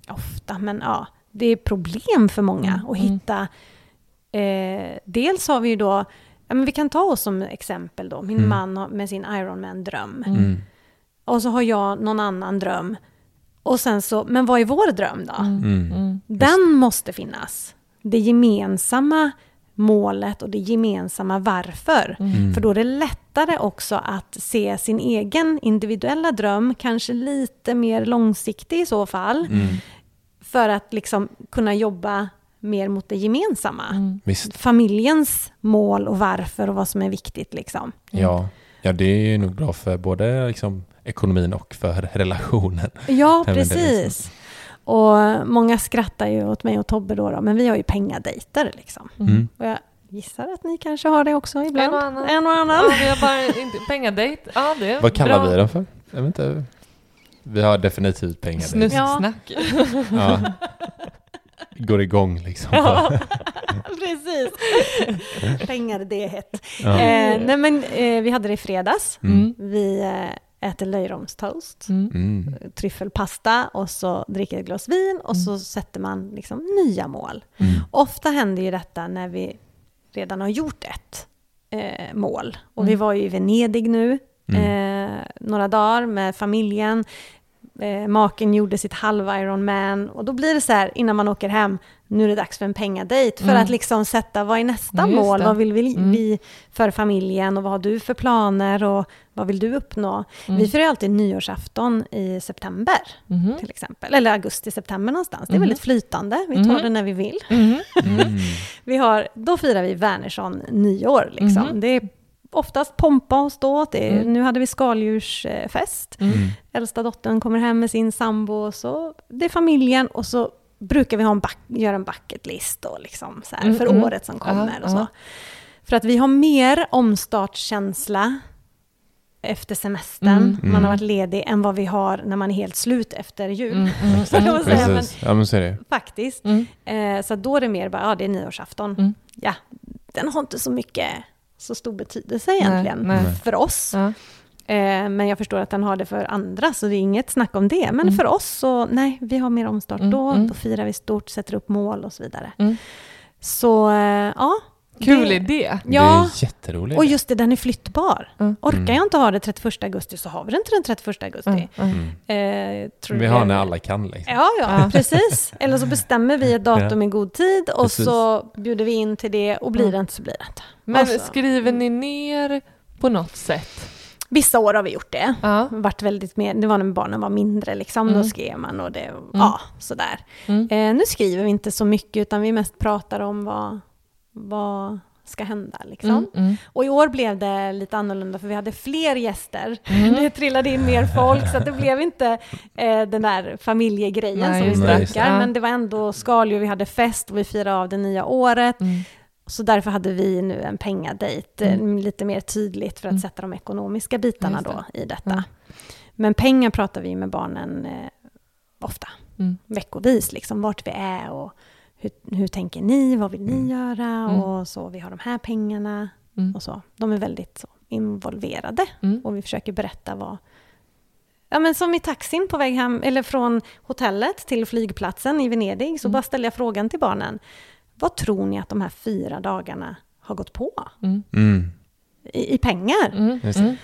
ofta, men ja, det är problem för många Mm, att hitta. Eh, dels har vi ju då, ja, men vi kan ta oss som exempel då, min Mm. man med sin Ironman-dröm. Och så har jag någon annan dröm. Och sen så, men vad är vår dröm då? Mm. mm, Mm. Den måste finnas. Det gemensamma målet och det gemensamma varför. Mm. För då är det lättare också att se sin egen individuella dröm, kanske lite mer långsiktig i så fall, mm. för att liksom kunna jobba mer mot det gemensamma. Mm. Visst, Familjens mål och varför och vad som är viktigt. Liksom. ja. ja, det är ju nog bra för både liksom, ekonomin och för relationen. Ja, är precis. Och många skrattar ju åt mig och Tobbe då, då men vi har ju pengadejter liksom. Mm. Och jag gissar att ni kanske har det också ibland. En och annan. En och annan. Ja, vi har bara inte pengadejt. Ja, det är Vad kallar bra. vi den för? Jag vet inte. Vi har definitivt pengar. Snusksnack. Ja. Går igång liksom. Ja. Precis. Pengar, det är hett. Ja. Eh, nej men eh, vi hade det i fredags. Mm. Vi eh, äter löjromstoast, Mm. tryffelpasta och så dricker ett glas vin och så sätter man liksom nya mål. Mm. Ofta händer ju detta när vi redan har gjort ett eh, mål. Och vi Mm. var ju i Venedig nu Mm. eh, några dagar med familjen. Eh, maken gjorde sitt halv Ironman och då blir det så här innan man åker hem, nu är det dags för en pengadejt för Mm. att liksom sätta vad är nästa Just mål, det. vad vill vi, Mm. vi för familjen och vad har du för planer och vad vill du uppnå? Mm. Vi firar ju alltid nyårsafton i september Mhm. till exempel, eller augusti-september någonstans. Det är Mhm. väldigt flytande, vi tar Mhm. det när vi vill. Mm. Vi har, då firar vi Wernersson nyår. Liksom. Det är oftast pompa och ståt. Mm. Nu hade vi skaldjursfest. Mm. Äldsta dottern kommer hem med sin sambo. Och så, det är familjen och så brukar vi ha en back, göra en bucket list då, liksom, så här, Mm, för mm. året som kommer. Ja, och så. ja. För att vi har mer omstartskänsla efter semestern, Mm, man har mm. varit ledig, än vad vi har när man är helt slut efter jul. Mm, mm, Så säga, men. Ja, men så det. faktiskt. Mm. Eh, så då är det mer bara, ja det är nyårsafton. Mm. Ja, den har inte så mycket, så stor betydelse egentligen Nej, nej. för oss. Ja. Eh, men jag förstår att den har det för andra, så det är inget snack om det. Men Mm. för oss så, nej, vi har mer omstart Mm, då, mm. då firar vi stort, sätter upp mål och så vidare. Mm. Så, eh, ja. Kul det- idé. Det Ja, är jätteroligt. och just det, den är flyttbar. Mm. Orkar Mm. jag inte ha det 31 augusti så har vi den till den 31 augusti. Eh, tror Vi har det- när alla kan liksom. Ja, ja, precis. Eller så bestämmer vi ett datum i god tid och Precis. så bjuder vi in till det och blir det inte så blir det inte. Men Alltså, skriver ni ner på något sätt? Vissa år har vi gjort det. Ja. Vart väldigt mer, det var när barnen var mindre, liksom, Mm. då skrev man och det, ja, sådär. Mm. Eh, nu skriver vi inte så mycket utan vi mest pratar om vad, vad ska hända. Liksom. Mm, mm. Och i år blev det lite annorlunda för vi hade fler gäster. Mm. Det trillade in mer folk så det blev inte eh, den där familjegrejen Nej, som vi brukar. Men det var ändå skaldjur, vi hade fest och vi firade av det nya året. Mm. Så därför hade vi nu en pengadejt, eh, Mm. lite mer tydligt för att Mm. sätta de ekonomiska bitarna Just då i detta. Ja. Men pengar pratar vi med barnen eh, ofta, Mm. veckovis, liksom vart vi är och hur, hur tänker ni, vad vill ni Mm. göra Mm. och så, vi har de här pengarna Mm. och så. De är väldigt så, involverade Mm. och vi försöker berätta vad Ja men som i taxin på väg hem, eller från hotellet till flygplatsen i Venedig, så Mm. bara ställer jag frågan till barnen. Vad tror ni att de här fyra dagarna har gått på Mm. Mm. i, i pengar? Mm. Det. Mm.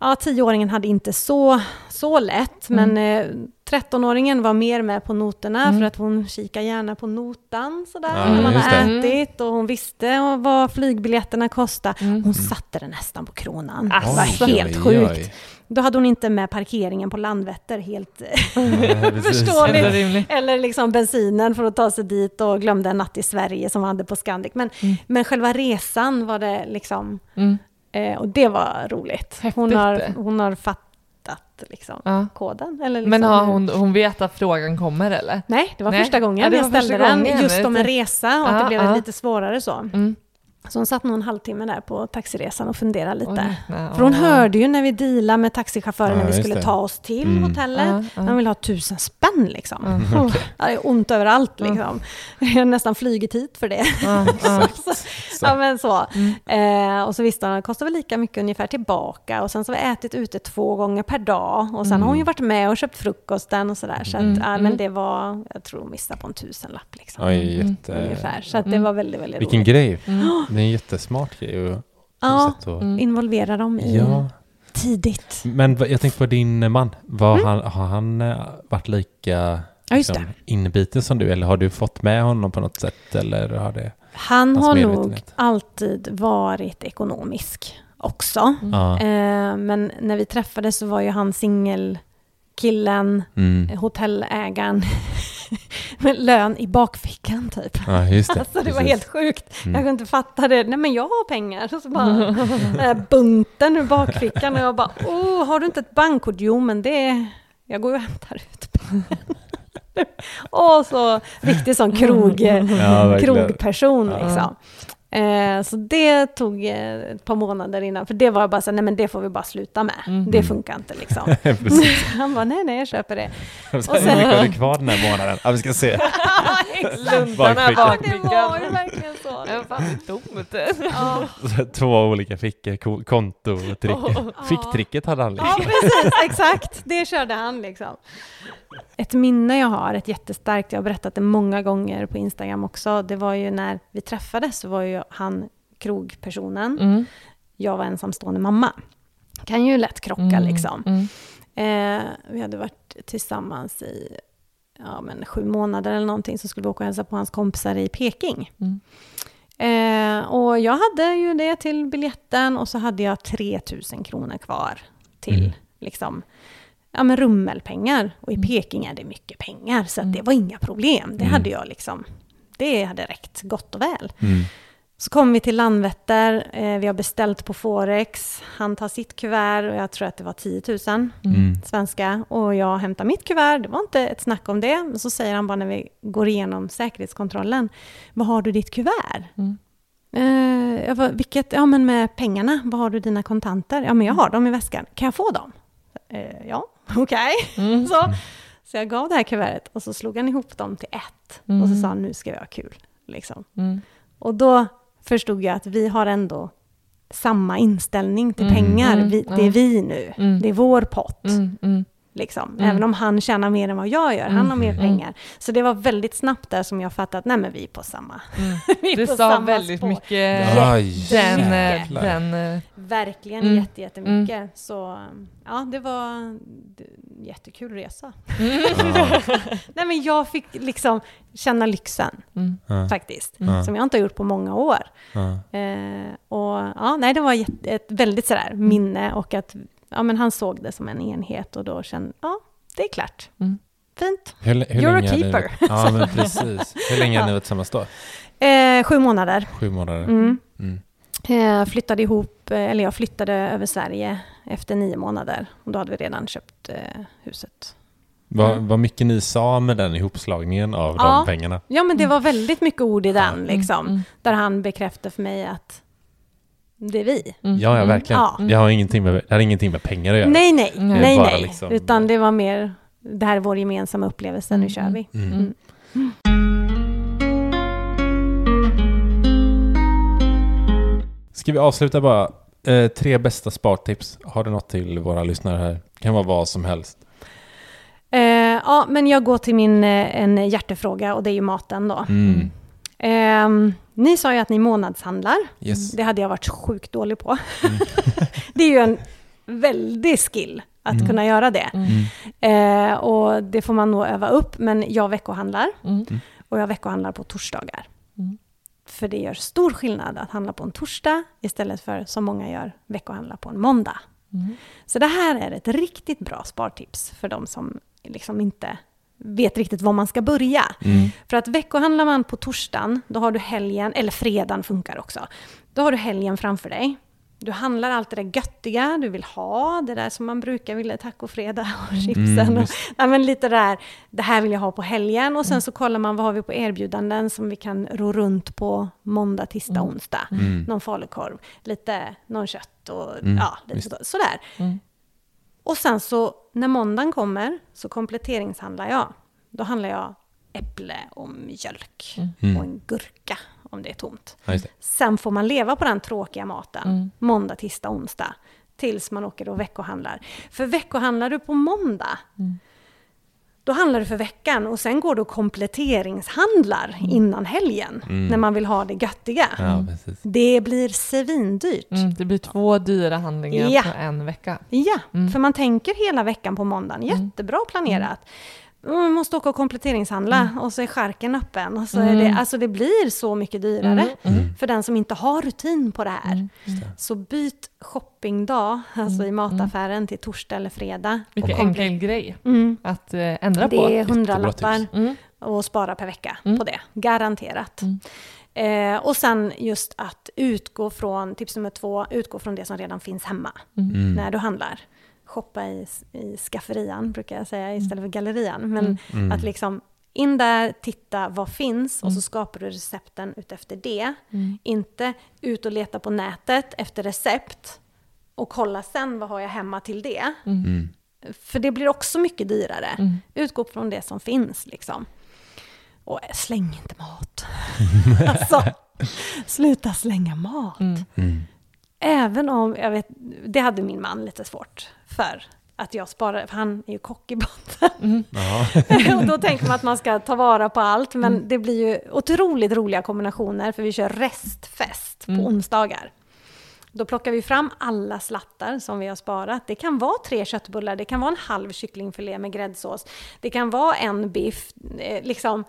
Ja, tioåringen hade inte så, så lätt, Mm. men eh, 13-åringen var mer med på noterna Mm. för att hon kikar gärna på notan sådär Ja, när man har det. ätit och hon visste vad flygbiljetterna kostade. Mm. Hon satte den nästan på kronan. Alltså. Det var Oj, helt oj, sjukt. oj. Då hade hon inte med parkeringen på Landvetter helt precis. förståeligt. Eller liksom bensinen för att ta sig dit och glömde en natt i Sverige som hon hade på Scandic. Men, Mm. men själva resan var det liksom, Mm. eh, och det var roligt. Hon har, hon har fattat liksom, Ja. koden. Eller liksom Men har hon, hon vet att frågan kommer eller? Nej, det var Nej. första gången Ja, jag ställde den. gången. Just om en resa och att Ja, det blev lite svårare så. Mm. Så hon satt nog en halvtimme där på taxiresan och funderade lite. Oj, nej, För hon ja. hörde ju när vi dealade med taxichauffören Ja, när vi skulle det. ta oss till Mm. hotellet. Ja, ja. Han ville ha tusen spänn liksom. Mm, Oh, ja, det är ont överallt Mm. liksom. Jag har nästan flugit hit för det. Ja, ja. Så. Ja men så. Mm. Eh, och så visste han att det kostar väl lika mycket ungefär tillbaka. Och sen så har vi ätit ute två gånger per dag. Och sen Mm. har hon ju varit med och köpt frukosten och sådär. Så att, Mm, ja, mm. men det var, jag tror hon missade på en tusenlapp liksom. Mm. jätte... Ungefär. Så att det Mm. var väldigt, väldigt Vilken roligt. grej. Mm. Det är en jättesmart grej. Och, Ja, att- Mm. involvera dem i ja. tidigt. Men jag tänkte på din man. Var Mm. han, har han eh, varit lika Ja, liksom, det. inbiten som du? Eller har du fått med honom på något sätt? Eller har det... Han har nog alltid varit ekonomisk också. Ja. Eh, men när vi träffades så var ju han singelkillen, Mm. hotellägaren, med lön i bakfickan typ. ja, just det. Alltså det var Precis. helt sjukt. Mm. Jag kunde inte fatta det. Nej men jag har pengar. Och så bara den här bunten ur bakfickan och jag bara, oh, har du inte ett bankkort? Jo men det, jag går ju och hämtar ut. Och så riktig sån krog, Ja, krogperson Ja. Eh, så det tog eh, ett par månader innan, för det var bara så här, nej men det får vi bara sluta med. Det funkar inte liksom. Han bara, nej nej jag köper det. Och sen, Hur mycket har du kvar den här månaden? Ja, vi ska se. Luntarna Bakfickan. Det var ju verkligen så. Ja, det är tomt. Ja. Två olika fickor, ko- konto och trick. Ficktricket hade han Ja, liksom. precis, exakt. Det körde han liksom. Ett minne jag har, ett jättestarkt, jag har berättat det många gånger på Instagram också, det var ju när vi träffades så var ju han krogpersonen, Mm. jag var ensamstående mamma. Kan ju lätt krocka Mm. liksom. Mm. Eh, vi hade varit tillsammans i ja, men sju månader eller någonting, så skulle vi åka och hälsa på hans kompisar i Peking. Mm. Eh, och jag hade ju det till biljetten och så hade jag 3000 kronor kvar till Mm. liksom, ja, men rummelpengar. Och i Mm. Peking är det mycket pengar, så att det var inga problem. Det Mm. hade jag liksom, det hade räckt gott och väl. Mm. Så kom vi till Landvetter, eh, vi har beställt på Forex, han tar sitt kuvert och jag tror att det var 10 000 Mm. svenska. Och jag hämtar mitt kuvert, det var inte ett snack om det. Men så säger han bara när vi går igenom säkerhetskontrollen, vad har du ditt kuvert? Mm. Eh, jag bara, vilket? Ja men med pengarna, vad har du dina kontanter? Ja men jag har dem i väskan, kan jag få dem? Eh, ja, okej. Mm. Så, så jag gav det här kuvertet och så slog han ihop dem till ett. Och så Mm. sa han, nu ska vi ha kul. Liksom. Mm. Och då förstod jag att vi har ändå samma inställning till Mm, pengar. mm, Vi, det är vi nu. Mm. Det är vår pott. Mm. Mm. Liksom. Mm. Även om han tjänar mer än vad jag gör. Han har mer Mm. pengar. Så det var väldigt snabbt där som jag fattade att nej men vi är på samma. Mm. vi är Det på sa samma väldigt spår. mycket Aj, den, eh, jäklar. den eh, Verkligen Mm. jätte, jättemycket. Så ja, det var en jättekul resa. nej men jag fick liksom känna lyxen mm. Faktiskt. Mm. Som jag inte har gjort på många år. Eh, och ja, nej, det var ett väldigt sådär minne och att ja, men han såg det som en enhet och då kände ja, det är klart. Mm. Fint. Hur, hur You're a ni- keeper. Ja, men precis. Hur länge har ni varit tillsammans då? Eh, sju månader. Sju månader? Mm. Mm. Eh, flyttade ihop, eh, eller jag flyttade över Sverige efter nio månader. Och då hade vi redan köpt eh, huset. Vad, vad mycket ni sa med den ihopslagningen av Ja. de pengarna? Ja, men det var väldigt mycket ord i den, liksom. Mm. Där han bekräftade för mig att det är vi. Mm. Ja, ja, verkligen. Ja. Det, har ingenting med, det har ingenting med pengar att göra. Nej, nej, Nej. nej, nej. liksom- Utan det var mer, det här är vår gemensamma upplevelse, nu Mm, kör vi. Mm. Mm. Ska vi avsluta bara? Eh, tre bästa spartips. Har du något till våra lyssnare här? kan vara vad som helst. Eh, ja, men jag går till min eh, en hjärtefråga och det är ju maten då. Mm. Ehm, ni sa ju att ni månadshandlar. Yes. Det hade jag varit sjukt dålig på. det är ju en väldig skill att Mm. kunna göra det. Mm. Eh, och det får man nog öva upp, men jag veckohandlar. Mm. Och jag veckohandlar på torsdagar. Mm. För det gör stor skillnad att handla på en torsdag istället för som många gör, veckohandla på en måndag. Mm. Så det här är ett riktigt bra spartips för de som liksom inte vet riktigt var man ska börja. Mm. För att veckohandlar man på torsdagen, då har du helgen, eller fredagen funkar också. Då har du helgen framför dig. Du handlar allt det där göttiga du vill ha, det där som man brukar vilja, tacofredag och chipsen. Mm, och, ja, men lite där, det här vill jag ha på helgen. Och sen så kollar man vad har vi på erbjudanden som vi kan ro runt på måndag, tisdag, onsdag. Mm. Någon falukorv, lite, någon kött och Mm, ja, lite så, sådär. Och sen så när måndagen kommer så kompletteringshandlar jag. Då handlar jag äpple och mjölk Mm. och en gurka om det är tomt. Ja, det. Sen får man leva på den tråkiga maten Mm. måndag, tisdag, onsdag tills man åker och veckohandlar. För veckohandlar du på måndag Mm. Då handlar du för veckan och sen går du och kompletteringshandlar innan helgen Mm. när man vill ha det göttiga. Ja, precis. Det blir svindyrt. Mm. Det blir två dyra handlingar Ja. på en vecka. Ja, Mm. för man tänker hela veckan på måndagen. Jättebra planerat. Man måste åka och kompletteringshandla och så är skärken öppen. Och så är det, Mm. alltså det blir så mycket dyrare Mm. Mm. för den som inte har rutin på det här. Mm. Så byt shoppingdag, alltså i mataffären, till torsdag eller fredag. Vilken enkel grej Mm. att eh, ändra på. Det är hundralappar. Mm. och spara per vecka Mm. på det. Garanterat. Mm. Eh, och sen just att utgå från, tips nummer två, utgå från det som redan finns hemma Mm. när du handlar. Shoppa i, i skafferian, brukar jag säga, istället för gallerian. Men Mm. att liksom In där, titta vad finns och så skapar du recepten utefter det. Mm. Inte ut och leta på nätet efter recept och kolla sen vad har jag hemma till det. Mm. För det blir också mycket dyrare. Mm. Utgå från det som finns liksom. Och släng inte mat. alltså, sluta slänga mat. Mm. Även om, jag vet, det hade min man lite svårt för. Att jag sparar, för han är ju kock i botten. Ja. och då tänker man att man ska ta vara på allt, men det blir ju otroligt roliga kombinationer, för vi kör restfest på onsdagar. Då plockar vi fram alla slattar som vi har sparat. Det kan vara tre köttbullar, det kan vara en halv kycklingfilé med gräddsås, det kan vara en biff. Eh, liksom.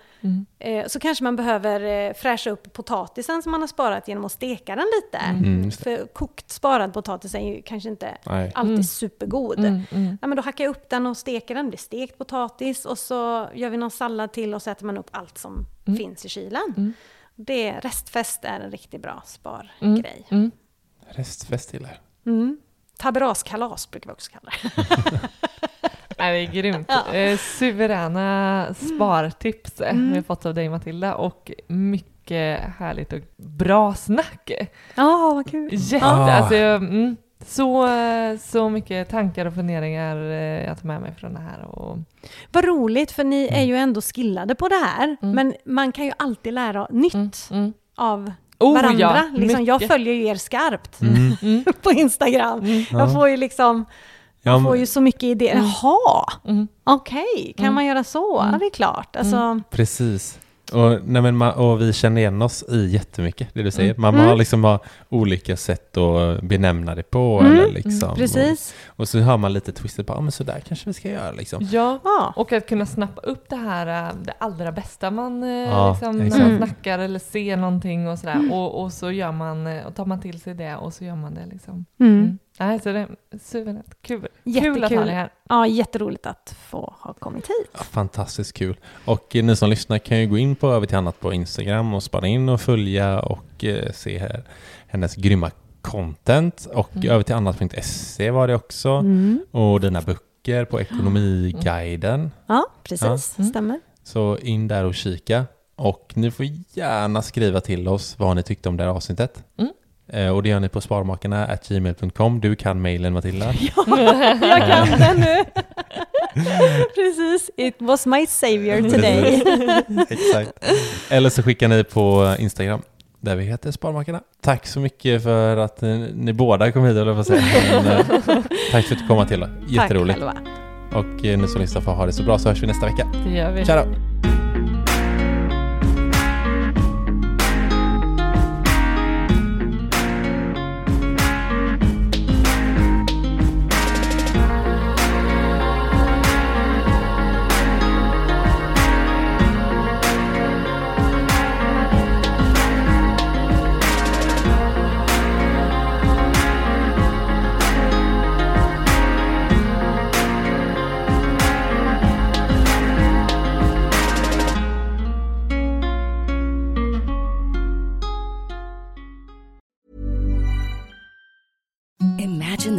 eh, så kanske man behöver eh, fräscha upp potatisen som man har sparat genom att steka den lite. Mm, just För kokt sparad potatis är ju kanske inte Nej. alltid supergod. Mm, mm. Ja, men då hackar jag upp den och steker den, det blir stekt potatis och så gör vi någon sallad till och så äter man upp allt som Mm. finns i kylen. Mm. Det, restfest är en riktigt bra Mm. spargrej. Mm. Restfest gillar Mm. Taberaskalas brukar vi också kalla det. Nej, det är grymt. Ja. Eh, suveräna spartips Mm. vi har fått av dig Matilda och mycket härligt och bra snack. Ja, vad kul. Jätte, Ah. alltså, mm, så, så mycket tankar och funderingar eh, jag tar med mig från det här. Och, Vad roligt, för ni är ju ändå skillade på det här. Mm. Men man kan ju alltid lära nytt mm, mm. av Oh, varandra. ja, liksom, jag följer ju er skarpt Mm. Mm. på Instagram. Mm. Jag får ju liksom, Ja, jag får ju så mycket idéer. Mm. Jaha, Mm. okej, kan Mm. man göra så? Ja, det är klart. Alltså, Precis. Och, nej men och vi känner igen oss i jättemycket, det du säger. Man Mm. har liksom har olika sätt att benämna det på. Mm. Eller liksom, precis. Och, och så hör man lite twistet på, ja men sådär kanske vi ska göra liksom. Ja, Ja. och att kunna snappa upp det här, eh, det allra bästa man, Ja, liksom, när man Mm. snackar eller ser någonting och sådär. Och, och så gör man, eh, och tar man till sig det och så gör man det liksom. Mm. Nej, så det är suveränt. Kul. Kul att Jättekul. ha dig här. Ja, jätteroligt att få ha kommit hit. Ja, fantastiskt kul. Och eh, ni som lyssnar kan ju gå in på Över till annat på Instagram och spana in och följa och eh, se här, hennes grymma content. Och Mm. över till annat.se var det också. Mm. Och dina böcker på Ekonomiguiden. Ja, precis. Ja. Mm. Stämmer. Så in där och kika. Och ni får gärna skriva till oss vad ni tyckte om det här avsnittet. Mm. Eh, och det gör ni på sparmakarna gmail.com. Du kan mejlen Matilda. Jag kan den nu. Precis. It was my savior today. Exakt. Eller så skickar ni på Instagram där vi heter Sparmakarna. Tack så mycket för att eh, ni båda kom hit, eller vad säga. Men, eh, tack för att du kom Matilda. Jätteroligt. Tack själva. Och eh, ni som lyssnar får ha det så bra så hörs vi nästa vecka. Det gör vi. Tja